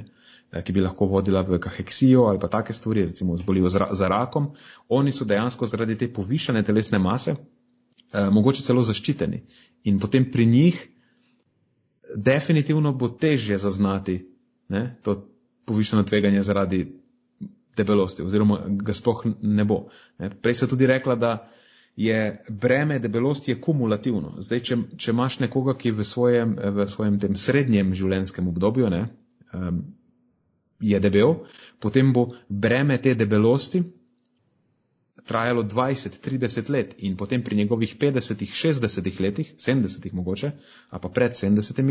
Eh, ki bi lahko vodila v kaheksijo ali pa take stvari, recimo zbolijo za rakom, oni so dejansko zaradi te povišane telesne mase Eh, mogoče celo zaščiteni. In potem pri njih definitivno bo težje zaznati ne, to povišeno tveganje zaradi debelosti, oziroma ga sploh ne bo. Ne. Prej se tudi rekla, da je breme debelosti je kumulativno. Zdaj, če, če imaš nekoga, ki v svojem, v svojem tem srednjem življenjskem obdobju ne, um, je debel, potem bo breme te debelosti trajalo 20-30 let in potem pri njegovih 50-60 letih, 70 mogoče, a pa pred 70,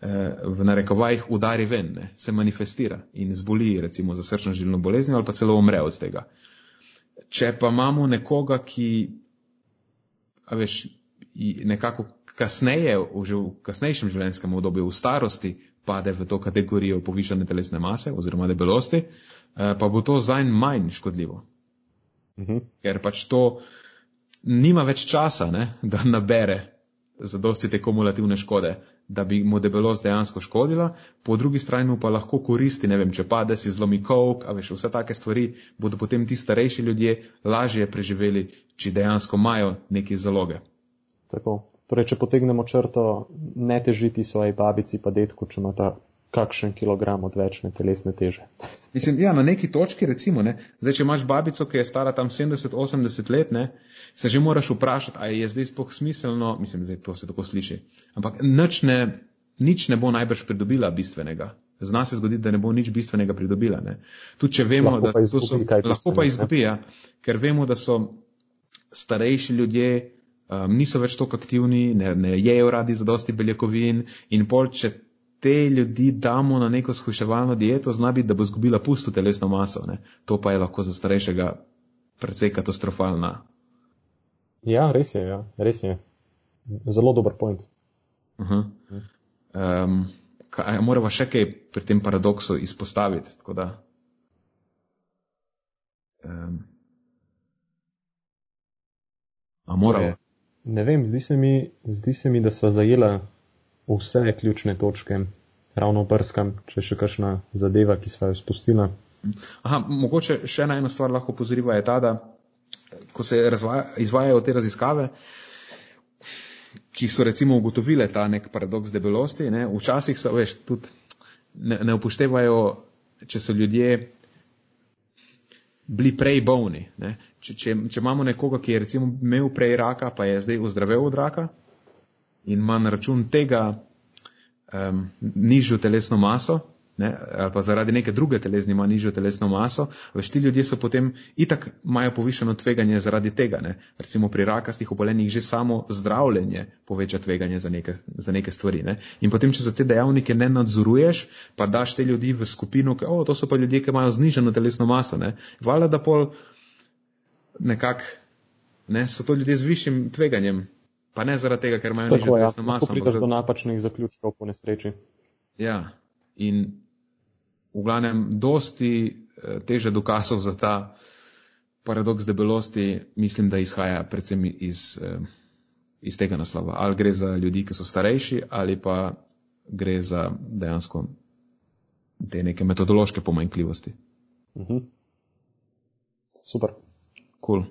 eh, v narekovajih udari ven, ne, se manifestira in zboli recimo za srčno žilno boleznjo ali pa celo umre od tega. Če pa imamo nekoga, ki, veš, nekako kasneje, že v kasnejšem življenjskem obdobju, v starosti, pade v to kategorijo povišane telesne mase oziroma debelosti, eh, pa bo to zanj manj škodljivo. -huh. ker pač to nima več časa, ne, da nabere za dosti te kumulativne škode, da bi mu debelost dejansko škodila, po drugi strani pa lahko koristi, ne vem, če pade si zlomi kovk, a veš, vse take stvari bodo potem ti starejši ljudje lažje preživeli, če dejansko imajo neke zaloge. Tako. Torej, če potegnemo črto, ne težiti svoji babici pa detku, če ima ta kakšen kilogram odvečne telesne teže. Mislim, ja, na neki točki, recimo, ne, zdaj, če imaš babico, ki je stara tam 70-80 let, ne, se že moraš vprašati, ali je zdaj spoh smiselno, mislim, zdaj to se tako sliši, ampak nič ne, nič ne bo najbrž pridobila bistvenega. Zna se zgoditi, da ne bo nič bistvenega pridobila. Ne. Tudi če vemo, lahko da izgubi, so, lahko pa izgubi, ja, ker vemo, da so starejši ljudje, um, niso več tako aktivni, ne, ne jejo radi za dosti beljakovin in pol, če te ljudi damo na neko skuševalno dieto, zna biti, da bo izgubila pusto telesno maso. Ne? To pa je lahko za starejšega precej katastrofalna. Ja, res je, ja. res je. Zelo dober point. Uh -huh. um, kaj, moramo še kaj pri tem paradoksu izpostaviti. Da, um, a moramo? Ne vem, zdi se mi, zdi se mi da sva zajela vse ključne točke, ravno prskam, če še kakšna zadeva, ki smo jo spustila. Aha, mogoče še ena stvar lahko pozoriva je ta, da ko se razvaja, izvajajo te raziskave, ki so recimo ugotovile ta nek paradoks debelosti, ne, včasih so, veš, tudi ne, ne upoštevajo, če so ljudje bili prej bolni. Ne. Če, če, če imamo nekoga, ki je recimo imel prej raka, pa je zdaj ozdravel od raka in ima na račun tega um, nižjo telesno maso, ne, ali pa zaradi neke druge telesne ima nižjo telesno maso, veš, ti ljudje so potem itak imajo povišeno tveganje zaradi tega. Ne. Recimo pri rakastih obolenjih že samo zdravljenje poveča tveganje za neke, za neke stvari. Ne. In potem, če za te dejavnike ne nadzoruješ, pa daš te ljudi v skupino, ki, oh, to so pa ljudje, ki imajo zniženo telesno maso. Hvala, da pol nekako, ne, so to ljudje z višjim tveganjem. Pa ne zaradi tega, ker imajo nižjo ja, telesno maso. Tako prideš do napačnih zaključkov po nesreči. Ja, in v glavnem dosti eh, teže dokazov za ta paradoks debelosti, mislim, da izhaja predvsem iz, eh, iz tega naslova. Ali gre za ljudi, ki so starejši, ali pa gre za dejansko te neke metodološke pomanjkljivosti. Mhm. Super. Cool.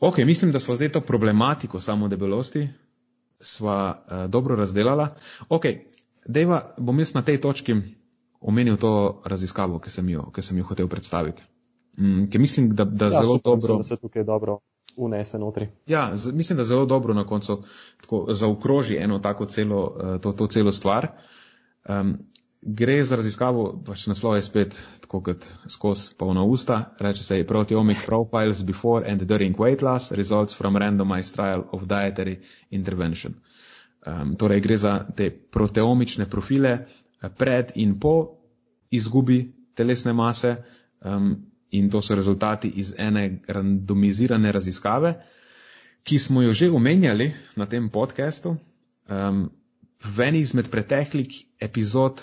Ok, mislim, da smo zdaj to problematiko samo debelosti sva uh, dobro razdelala. Ok, dejva, bom jaz na tej točki omenil to raziskavo, ki sem jo, ki sem jo hotel predstaviti. Mm, ker mislim, da, da ja, zelo super, dobro. Mislim, da se tukaj dobro unese notri. Ja, z, mislim, da zelo dobro na koncu tako, zaokroži eno tako celo, uh, to, to celo stvar. Um, gre za raziskavo, pač naslov je spet tako kot skozi polna usta, reče se Proteomic Profiles Before and During Weight Loss Results from Randomized Trial of Dietary Intervention. Um, torej gre za te proteomične profile pred in po izgubi telesne mase um, in to so rezultati iz ene randomizirane raziskave, ki smo jo že omenjali na tem podkastu. Um, v eni izmed preteklih epizod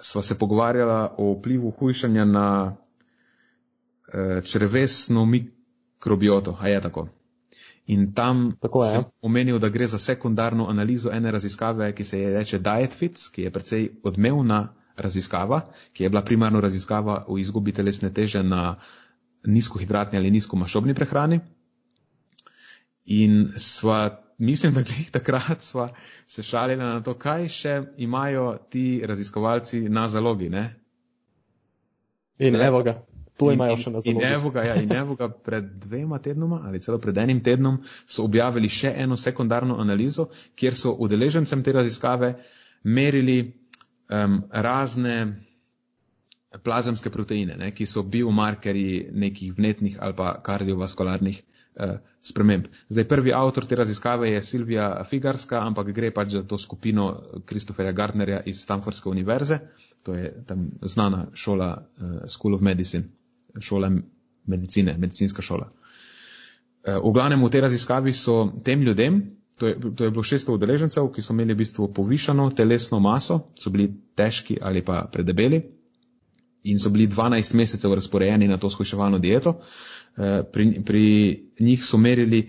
sva se pogovarjala o vplivu hujšanja na uh, črvesno mikrobioto, a je tako. In tam Tako je. sem omenil, da gre za sekundarno analizo ene raziskave, ki se je reče DietFits, ki je precej odmevna raziskava, ki je bila primarno raziskava o izgubi telesne teže na nizkohidratni ali nizkomašobni prehrani. In sva, mislim, da glih takrat sva se šalila na to, kaj še imajo ti raziskovalci na zalogi. Ne? In Ne. evo ga, to In- imajo in- še na In zalogi. evo ga, ja, in evo ga pred dvema tednoma ali celo pred enim tednom so objavili še eno sekundarno analizo, kjer so udeležencem te raziskave merili um, razne plazemske proteine, ne, ki so biomarkerji nekih vnetnih ali pa kardiovaskularnih sprememb. Zdaj, prvi avtor te raziskave je Silvija Figarska, ampak gre pač za to skupino Kristoferja Gardnerja iz Stanfordske univerze, to je tam znana šola uh, School of Medicine, šola medicine, medicinska šola. Uh, v glavnem v tej raziskavi so tem ljudem, to je, to je bilo 600 udeležencev, ki so imeli v bistvu povišano telesno maso, so bili težki ali pa predebeli in so bili 12 mesecev razporejeni na to shujševalno dieto. Eh, Pri, pri njih so merili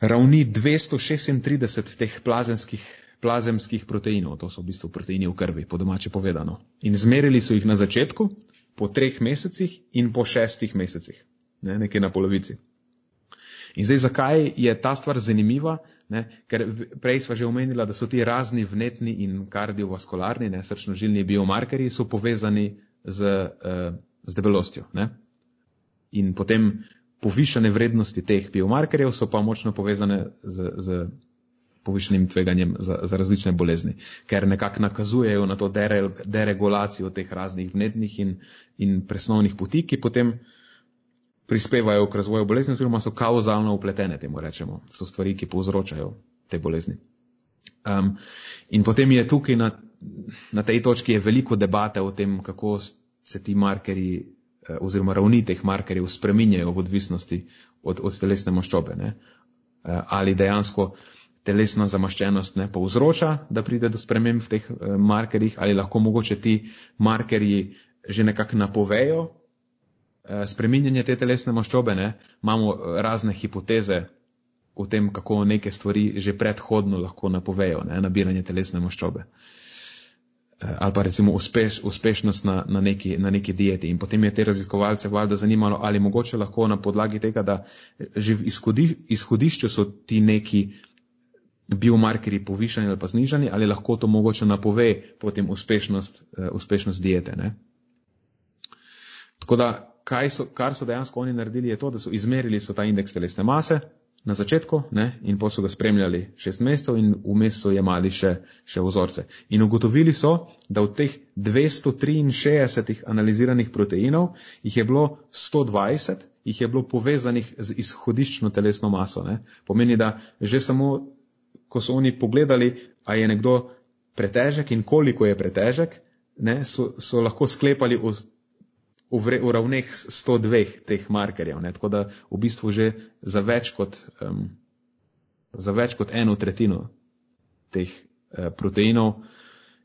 ravni 236 teh plazemskih, plazemskih proteinov, to so v bistvu proteini v krvi, po domače povedano. In zmerili so jih na začetku, po treh mesecih in po šestih mesecih, ne, nekje na polovici. In zdaj, zakaj je ta stvar zanimiva? Ne? Ker prej sva že omenila, da so ti razni vnetni in kardiovaskularni, ne, srčno-žilni biomarkerji, so povezani z, uh, z debelostjo. Ne? In potem povišane vrednosti teh biomarkerjev so pa močno povezane z, z povišenim tveganjem za, za različne bolezni, ker nekako nakazujejo na to dere, deregulacijo teh raznih vnetnih in, in presnovnih poti, ki potem prispevajo k razvoju bolezni, oziroma so kauzalno upletene, temu rečemo. So stvari, ki povzročajo te bolezni. Um, in potem je tukaj na, na tej točki veliko debate o tem, kako se ti markerji oziroma ravni teh markerjev spreminjajo v odvisnosti od, od telesne maščobe. Ne? Eh, Ali dejansko telesna zamaščenost ne povzroča, da pride do sprememb v teh eh, markerjih, ali lahko mogoče ti markerji že nekako napovejo eh, spreminjanje te telesne maščobe. Ne? Imamo eh, razne hipoteze o tem, kako neke stvari že predhodno lahko napovejo, ne, nabiranje telesne maščobe. Eh, ali pa recimo uspeš, uspešnost na, na, neki, na neki dieti. In potem je te raziskovalce valjda zanimalo, ali mogoče lahko na podlagi tega, da že v izhodi, izhodišču so ti neki biomarkerji povišani ali pa znižani, ali lahko to mogoče napove potem uspešnost, uh, uspešnost diete. Ne? Tako da, so, kar so dejansko oni naredili, je to, da so izmerili so ta indeks telesne mase, na začetku ne, in pa so ga spremljali šest mesecev in vmes so jemali še, še vzorce. In ugotovili so, da od teh 263 analiziranih proteinov jih je bilo 120, jih je bilo povezanih z izhodiščno telesno maso. Ne. Pomeni, da že samo, ko so oni pogledali, a je nekdo pretežek in koliko je pretežek, ne, so, so lahko sklepali o v, vre, v ravneh 102 teh markerjev. Ne? Tako da v bistvu že za več kot, um, za več kot eno tretjino teh uh, proteinov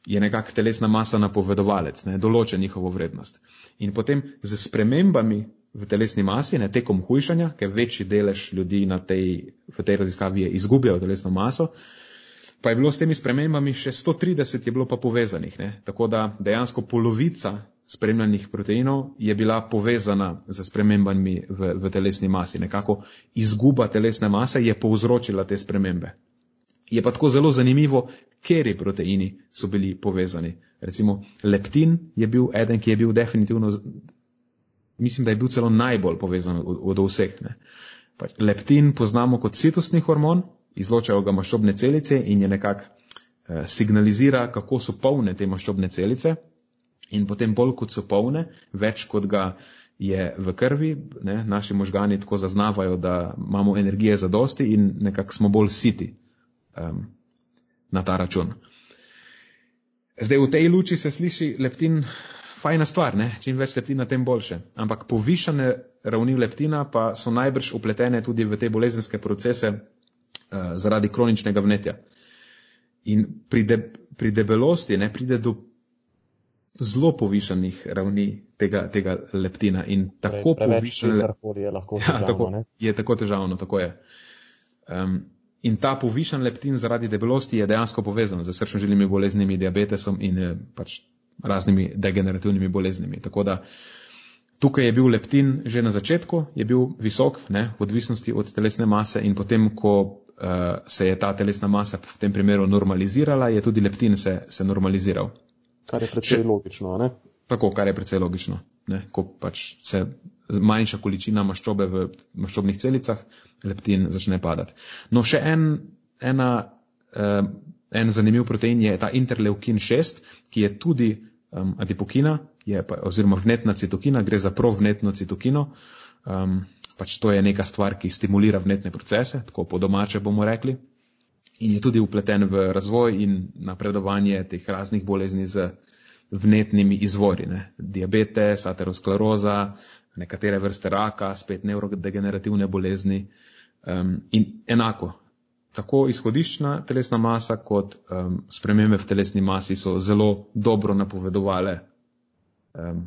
je nekak telesna masa napovedovalec, ne? določa njihovo vrednost. In potem z spremembami v telesni masi, ne tekom hujšanja, ker večji delež ljudi na tej, v tej raziskavi je izgubljal telesno maso, pa je bilo s temi spremembami še 130 je bilo pa povezanih. Ne? Tako da dejansko polovica spremljanih proteinov je bila povezana z spremembami v, v telesni masi. Nekako izguba telesne mase je povzročila te spremembe. Je pa tako zelo zanimivo, keri proteini so bili povezani. Recimo leptin je bil eden, ki je bil definitivno, mislim, da je bil celo najbolj povezan od, od vseh. Ne. Pač leptin poznamo kot citusni hormon, izločajo ga maščobne celice in je nekako eh, signalizira, kako so polne te maščobne celice in potem bolj kot so polne, več kot ga je v krvi, ne, naši možgani tako zaznavajo, da imamo energije za dosti in nekako smo bolj siti um, na ta račun. Zdaj v tej luči se sliši leptin fajna stvar, ne? čim več leptina, tem boljše. Ampak povišane ravni leptina pa so najbrž upletene tudi v te bolezenske procese uh, zaradi kroničnega vnetja. In pri, de, pri debelosti ne pride do zelo povišanih ravni tega, tega leptina. In tako povišene je lahko ja, težavno, tako, je tako težavno, tako je. Um, in ta povišan leptin zaradi debelosti je dejansko povezan z srčno-žilnimi boleznimi, diabetesom in eh, pač raznimi degenerativnimi boleznimi. Tako da tukaj je bil leptin že na začetku, je bil visok, ne, v odvisnosti od telesne mase in potem, ko uh, se je ta telesna masa v tem primeru normalizirala, je tudi leptin se, se normaliziral. Kar je precej Če, logično. Ne? Tako, kar je precej logično. Ne? Ko pač se manjša količina maščobe v maščobnih celicah, leptin začne padati. No, še en, ena, uh, en zanimiv protein je ta interleukin 6, ki je tudi um, adipokina, je pa, oziroma vnetna citokina, gre za provnetno citokino. Um, pač to je neka stvar, ki stimulira vnetne procese, tako po domače bomo rekli in je tudi upleten v razvoj in napredovanje teh raznih bolezni z vnetnimi izvori. Ne. Diabetes, ateroskleroza, nekatere vrste raka, spet neurodegenerativne bolezni um, in enako. Tako izhodiščna telesna masa kot um, spremembe v telesni masi so zelo dobro napovedovale um,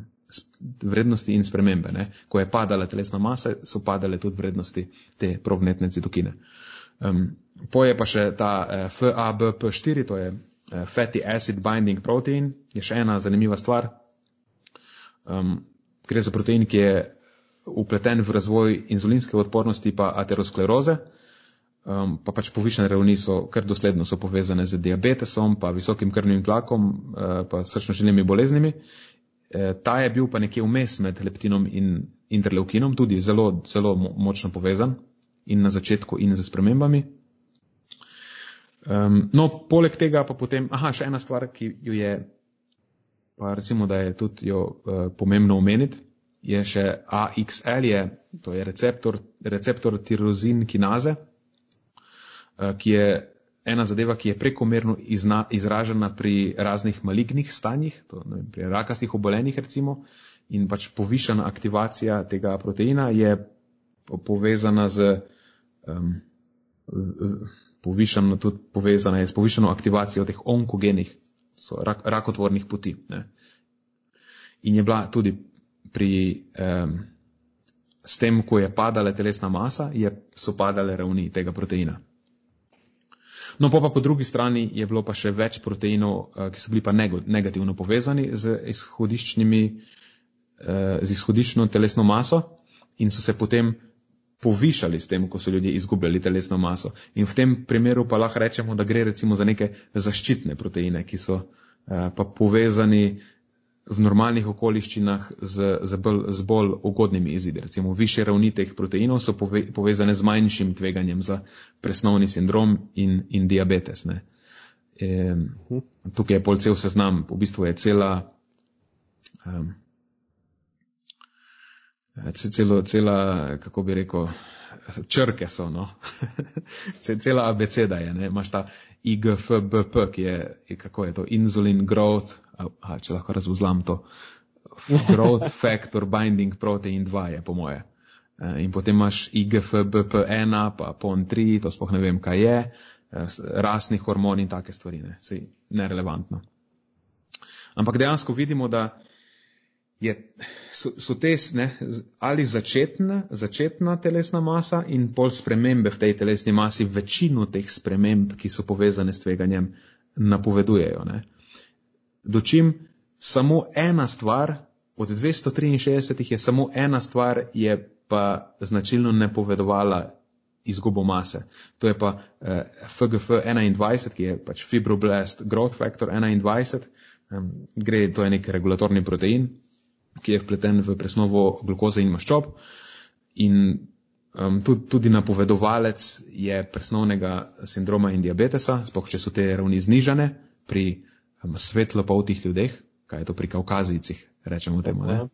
vrednosti in spremembe. Ne. Ko je padala telesna masa, so padale tudi vrednosti te provnetne citokine. Um, Poje pa še ta eh, FABP4, to je eh, Fatty Acid Binding Protein, je še ena zanimiva stvar. Um, gre za protein, ki je upleten v razvoj inzulinske odpornosti pa ateroskleroze, um, pa pač povišene ravni so kar dosledno so povezane z diabetesom, pa visokim krvnim tlakom, uh, pa srčno-žilnimi boleznimi. E, ta je bil pa nekje vmes med leptinom in interleukinom, tudi zelo, zelo močno povezan in na začetku in z spremembami. Um, no, poleg tega pa potem, aha, še ena stvar, ki jo je, pa recimo, da je tudi jo uh, pomembno omeniti, je še AXL, je, to je receptor, receptor tirozin kinaze, uh, ki je ena zadeva, ki je prekomerno izna, izražena pri raznih malignih stanjih, to, ne, pri rakastih obolenjih recimo, in pač povišana aktivacija tega proteina je povezana z um, povišano tudi povezana je s povišano aktivacijo teh onkogenih, rak, rakotvornih poti. Ne. In je bila tudi pri um, s tem, ko je padala telesna masa, je, so padale ravni tega proteina. No, pa, pa po drugi strani je bilo pa še več proteinov, uh, ki so bili pa negativno povezani z, uh, z izhodiščno telesno maso in so se potem povišali s tem, ko so ljudje izgubljali telesno maso. In v tem primeru pa lahko rečemo, da gre recimo za neke zaščitne proteine, ki so uh, pa povezani v normalnih okoliščinah z, z, bolj, z bolj ugodnimi izidi. Recimo više ravni teh proteinov so pove, povezane z manjšim tveganjem za presnovni sindrom in, in diabetes. E, tukaj je pol cel seznam, v bistvu je cela. Um, celo, cela, kako bi rekel, črke so, no. cela abeceda je, ne. imaš ta IGFBP, ki je, kako je to, insulin growth, a, če lahko razvozlam to, growth factor binding protein 2 je po moje. E, in potem imaš IGFBP1, pa PON3, to spoh ne vem, kaj je, e, rasni hormoni in take stvari, ne, si nerelevantno. Ampak dejansko vidimo, da je, so, so te ne, ali začetna, začetna telesna masa in pol spremembe v tej telesni masi, večino teh sprememb, ki so povezane s tveganjem, napovedujejo. Ne. Dočim samo ena stvar, od 263 je samo ena stvar, je pa značilno napovedovala izgubo mase. To je pa eh, FGF 21, ki je pač fibroblast growth factor 21, um, gre, to je nek regulatorni protein, ki je vpleten v presnovo glukoze in maščob. In um, tudi, tudi napovedovalec je presnovnega sindroma in diabetesa, spoh če so te ravni znižane pri um, svetlopoltih ljudeh, kaj je to pri kaukazijcih, rečemo temu.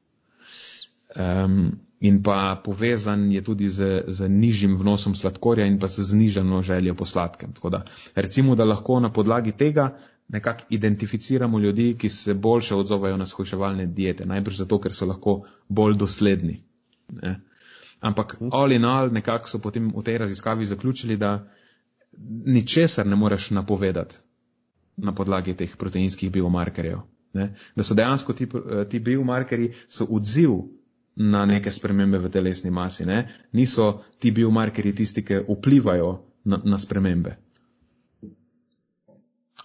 Um, in pa povezan je tudi z, z nižjim vnosom sladkorja in pa z znižano željo po sladkem. Tako da recimo, da lahko na podlagi tega nekako identificiramo ljudi, ki se boljše odzovajo na shujševalne diete. Najbrž zato, ker so lahko bolj dosledni. Ne? Ampak mhm. all in all nekako so potem v tej raziskavi zaključili, da ničesar ne moreš napovedati na podlagi teh proteinskih biomarkerjev. Ne? Da so dejansko ti, ti biomarkerji so odziv na neke spremembe v telesni masi. Ne? Niso ti biomarkerji tisti, ki vplivajo na, na spremembe.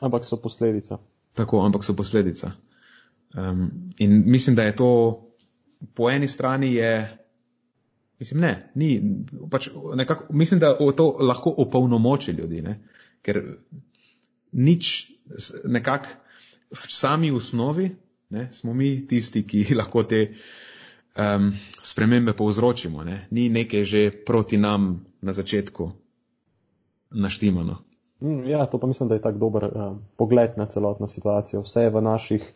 Ampak so posledica. Tako, ampak so posledica. Um, in mislim, da je to po eni strani je, mislim, ne, ni, pač nekako, mislim, da to lahko opolnomoči ljudi, ne? ker nič nekako v sami osnovi ne, smo mi tisti, ki lahko te um, spremembe povzročimo. Ne? Ni nekaj že proti nam na začetku naštimano. Mm, ja, to pa mislim, da je tako dober uh, pogled na celotno situacijo. Vse je v naših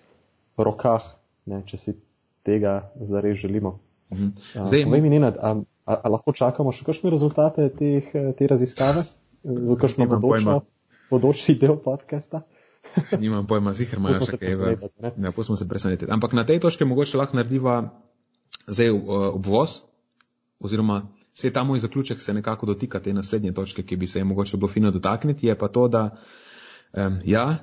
rokah, ne, če si tega zares želimo. Mhm. Uh, Zdaj, mi Nenad, a, a, a lahko čakamo še kakšne rezultate teh, eh, te raziskave? V kakšno bodoči del podcasta? Nimam pojma, zihar imajo še kaj. Ja, pustimo se presenetiti. Ampak na tej točki mogoče lahko narediva zdaj obvoz oziroma Vse ta moj zaključek se nekako dotika te naslednje točke, ki bi se je mogoče bilo fino dotakniti, je pa to, da um, ja,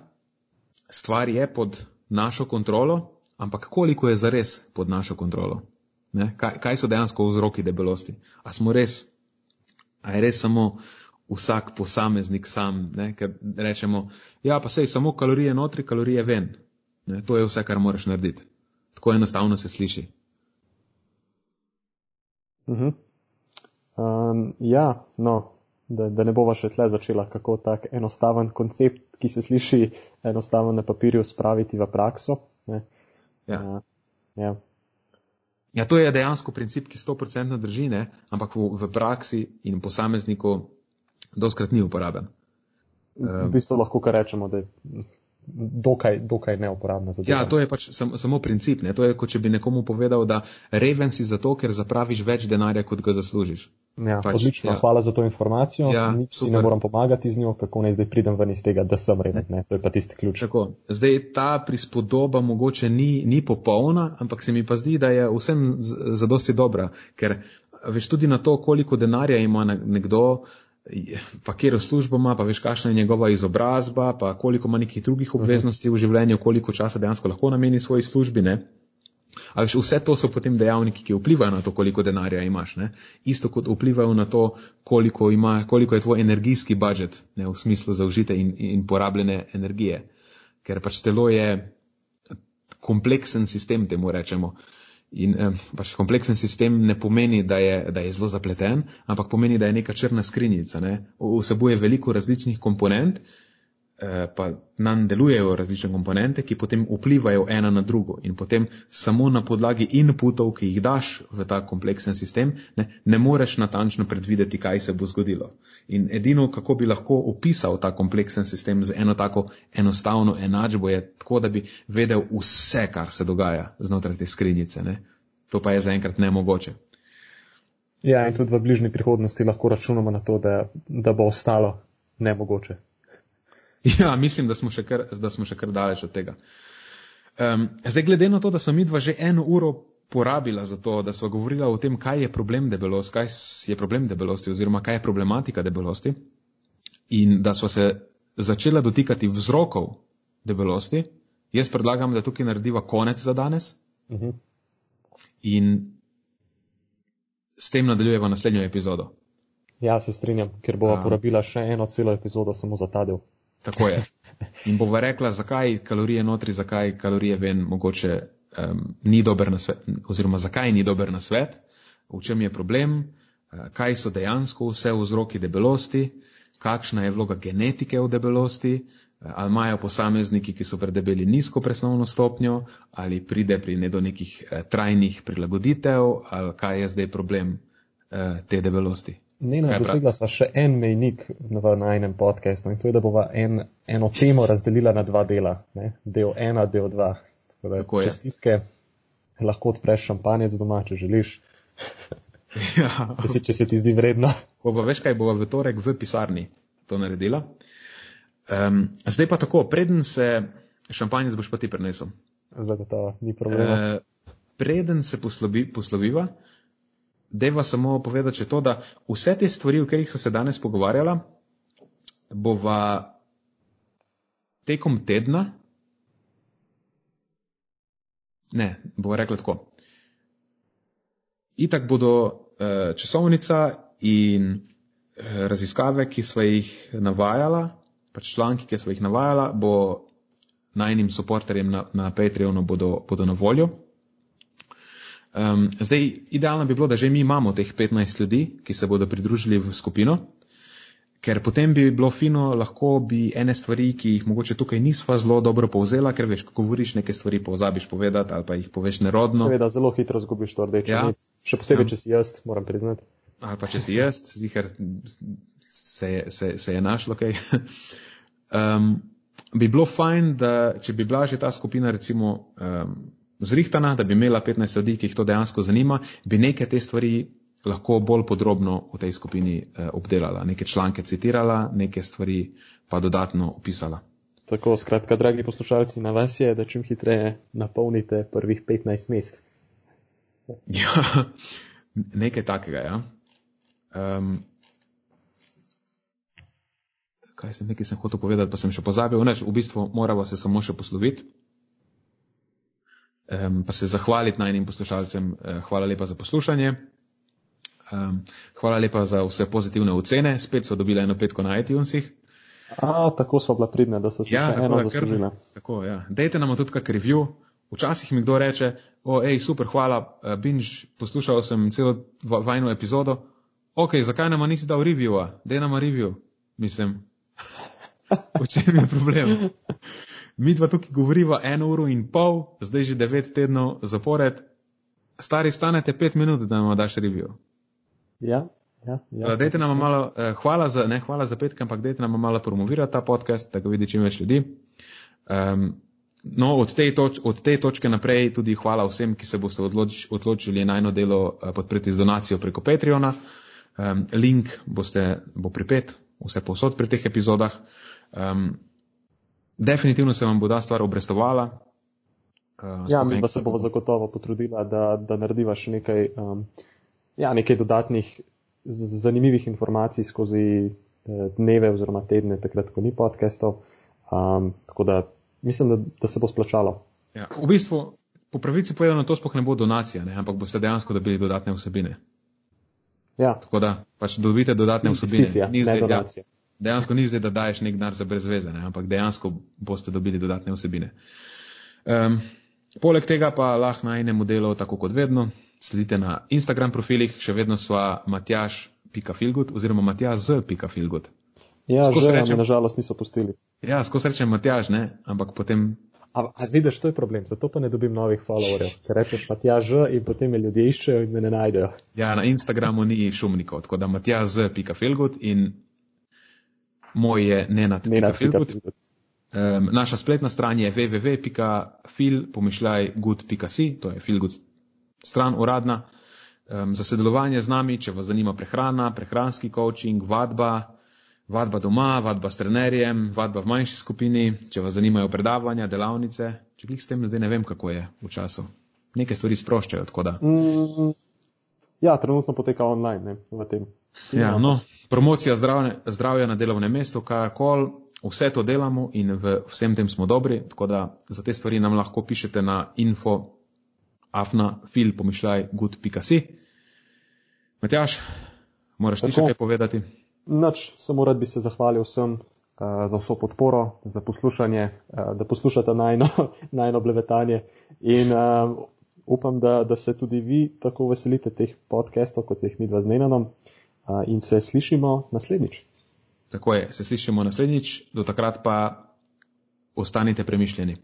stvar je pod našo kontrolo, ampak koliko je zares pod našo kontrolo? Kaj, kaj so dejansko vzroki debelosti? A smo res, a je res samo vsak posameznik sam, ne? ker rečemo, ja, pa sej samo kalorije notri, kalorije ven. Ne? To je vse, kar moraš narediti. Tako enostavno se sliši. Uh mhm. -huh. Um, ja, no, da, da ne bova še tle začela, kako tak enostaven koncept, ki se sliši enostavno na papirju, spraviti v prakso. Ja. Uh, ja. ja, to je dejansko princip, ki 100% drži, ne? ampak v, v praksi in posamezniku doskrat ni uporaben. V bistvu lahko kar rečemo, da je dokaj, dokaj neuporabna zadeva. Ja, to je pač sam, samo princip. Ne? To je, kot če bi nekomu povedal, da reven si zato, ker zapraviš več denarja, kot ga zaslužiš. Ja, pač, odlično, ja. hvala za to informacijo. Ja, Nič super. si ne moram pomagati z njo, kako naj zdaj pridem ven iz tega, da sem reven. Ne? To je pa tisti ključ. Tako. Zdaj ta prispodoba mogoče ni, ni popolna, ampak se mi pa zdi, da je vsem zadosti dobra, ker veš tudi na to, koliko denarja ima nekdo, pa kjer službo ima, pa veš, kakšna je njegova izobrazba, pa koliko ima nekih drugih obveznosti v življenju, koliko časa dejansko lahko nameni svoji službi. Ne? Ali vse to so potem dejavniki, ki vplivajo na to, koliko denarja imaš. Ne? Isto kot vplivajo na to, koliko, ima, koliko je tvoj energijski budžet ne, v smislu zaužite in, in porabljene energije. Ker pač telo je kompleksen sistem, temu rečemo. In eh, pač kompleksen sistem ne pomeni, da je, da je zelo zapleten, ampak pomeni, da je neka črna skrinjica. Ne? Vsebuje veliko različnih komponent, Eh, pa nam delujejo različne komponente, ki potem vplivajo ena na drugo in potem samo na podlagi inputov, ki jih daš v ta kompleksen sistem, ne, ne moreš natančno predvideti, kaj se bo zgodilo. In edino, kako bi lahko opisal ta kompleksen sistem z eno tako enostavno enačbo, je tako, da bi vedel vse, kar se dogaja znotraj te skrinjice. Ne. To pa je zaenkrat nemogoče. Ja, in tudi v bližnji prihodnosti lahko računamo na to, da, da bo ostalo nemogoče. Ja, mislim, da smo še kar, smo še kar daleč od tega. Um, zdaj, glede na to, da sem midva že eno uro porabila za to, da smo govorila o tem, kaj je problem debelosti, kaj je problem debelosti oziroma kaj je problematika debelosti in da smo se začela dotikati vzrokov debelosti, jaz predlagam, da tukaj narediva konec za danes uh mhm. -huh. in s tem nadaljujeva naslednjo epizodo. Ja, se strinjam, ker bova um, porabila še eno celo epizodo samo za ta del. Tako je. In bova rekla, zakaj kalorije notri, zakaj kalorije ven mogoče um, ni dober na svet, oziroma zakaj ni dober na svet, v čem je problem, uh, kaj so dejansko vse vzroki debelosti, kakšna je vloga genetike v debelosti, uh, ali imajo posamezniki, ki so predebeli nizko presnovno stopnjo, ali pride pri ne do nekih uh, trajnih prilagoditev, ali kaj je zdaj problem uh, te debelosti. Ne, ne, dosegla sva še en mejnik v najnem podkastu in to je, da bova en, eno temo razdelila na dva dela. Ne? Del ena, del dva. Tako da, Tako čestitke, lahko odpreš šampanjec doma, če želiš. Ja. če, se, če se ti zdi vredno. Bova, veš kaj, bova v torek v pisarni to naredila. Um, zdaj pa tako, preden se šampanjec boš pa ti prenesel. Zagotovo, ni problema. Uh, preden se poslovi, posloviva, Deva samo povedati še to, da vse te stvari, o katerih so se danes pogovarjala, bova tekom tedna, ne, bova rekla tako. Itak bodo eh, časovnica in eh, raziskave, ki sva jih navajala, pač članki, ki sva jih navajala, bo najnim soporterjem na, na Patreonu bodo, bodo na voljo. Um, zdaj, idealno bi bilo, da že mi imamo teh 15 ljudi, ki se bodo pridružili v skupino, ker potem bi bilo fino, lahko bi ene stvari, ki jih mogoče tukaj nisva zelo dobro povzela, ker veš, ko govoriš neke stvari, pozabiš povedati ali pa jih poveš nerodno. Seveda, zelo hitro zgubiš to rdeče. Ja. Še posebej, ja. če si jaz, moram priznati. Ali pa če si jaz, zihar se, se, se je našlo kaj. um, bi bilo fajn, da če bi bila že ta skupina, recimo. Um, zrihtana, da bi imela 15 ljudi, ki jih to dejansko zanima, bi neke te stvari lahko bolj podrobno v tej skupini eh, obdelala, neke članke citirala, neke stvari pa dodatno opisala. Tako, skratka, dragi poslušalci, na vas je, da čim hitreje napolnite prvih 15 mest. Ja, nekaj takega, ja. Um, kaj sem, nekaj sem hotel povedati, pa sem še pozabil. Neč, v bistvu moramo se samo še posloviti um, pa se zahvaliti najnim poslušalcem. Uh, hvala lepa za poslušanje. Um, hvala lepa za vse pozitivne ocene. Spet so dobili eno petko na iTunesih. A, tako smo bila pridna, da so se ja, še eno zaslužila. Tako, ja. Dejte nam tudi kak review. Včasih mi kdo reče, o, ej, super, hvala, uh, binž, poslušal sem celo vajno epizodo. Ok, zakaj nam nisi dal reviewa? Dej nam review. Mislim, v čem je problem? Mi dva tukaj govoriva eno uro in pol, zdaj že devet tednov zapored. Stari stanete pet minut, da nam daš review. Ja, ja. ja dajte nam malo, eh, hvala za, ne hvala za petke, ampak dajte nam malo promovirati ta podcast, da ga vidi čim več ljudi. Um, no, od te, toč, od te točke naprej tudi hvala vsem, ki se boste odloč, odločili najno delo uh, podpreti z donacijo preko Patreona. Um, link boste, bo pripet, vse posod pri teh epizodah. Um, definitivno se vam bo ta stvar obrestovala. Uh, ja, mi pa se bomo zagotovo potrudila, da, da narediva še nekaj, um, ja, nekaj dodatnih zanimivih informacij skozi uh, dneve oziroma tedne, takrat, ko ni podcastov. Um, tako da mislim, da, da se bo splačalo. Ja, v bistvu po pravici povedano, to sploh ne bo donacija, ne? ampak boste dejansko dobili dodatne vsebine. Ja. Tako da pač dobite dodatne vsebine. Ni zdaj, ja, donacija. Dejansko ni zdaj, da daješ nek denar za brezveze, ne? ampak dejansko boste dobili dodatne vsebine. Um, poleg tega pa lahko na enem modelu, tako kot vedno, sledite na Instagram profilih, še vedno sva matjaš.filgut oziroma matjaž.filgut. Ja, že rečem- je nažalost niso pustili. Ja, skozi rečem Matjaž, ne, ampak potem A, a vidiš, to je problem, zato pa ne dobim novih followerjev. Ker rečeš pa tja že in potem me ljudje iščejo in me ne najdejo. Ja, na Instagramu ni šumnikov, tako da Matjaž z pika filgut in moj je nenad Ne na pika filgut. Um, naša spletna stran je www.fil.good.si, to je filgut stran uradna. Um, za sodelovanje z nami, če vas zanima prehrana, prehranski coaching, vadba, vadba doma, vadba s trenerjem, vadba v manjši skupini, če vas zanimajo predavanja, delavnice, če glih s tem zdaj ne vem, kako je v času. Neke stvari sproščajo, tako da. Mm, ja, trenutno poteka online ne, v tem. Ja, no, promocija zdravne, zdravja na delovnem mestu, karkoli, vse to delamo in v vsem tem smo dobri, tako da za te stvari nam lahko pišete na info afnafil pomišljaj good.si. Matjaš, moraš ti še Tako. kaj povedati? Nač, samo rad bi se zahvalil vsem uh, za vso podporo, za poslušanje, uh, da poslušate najno, najno blevetanje in uh, upam, da, da se tudi vi tako veselite teh podcastov, kot se jih mi dva z Nenanom uh, in se slišimo naslednjič. Tako je, se slišimo naslednjič, do takrat pa ostanite premišljeni.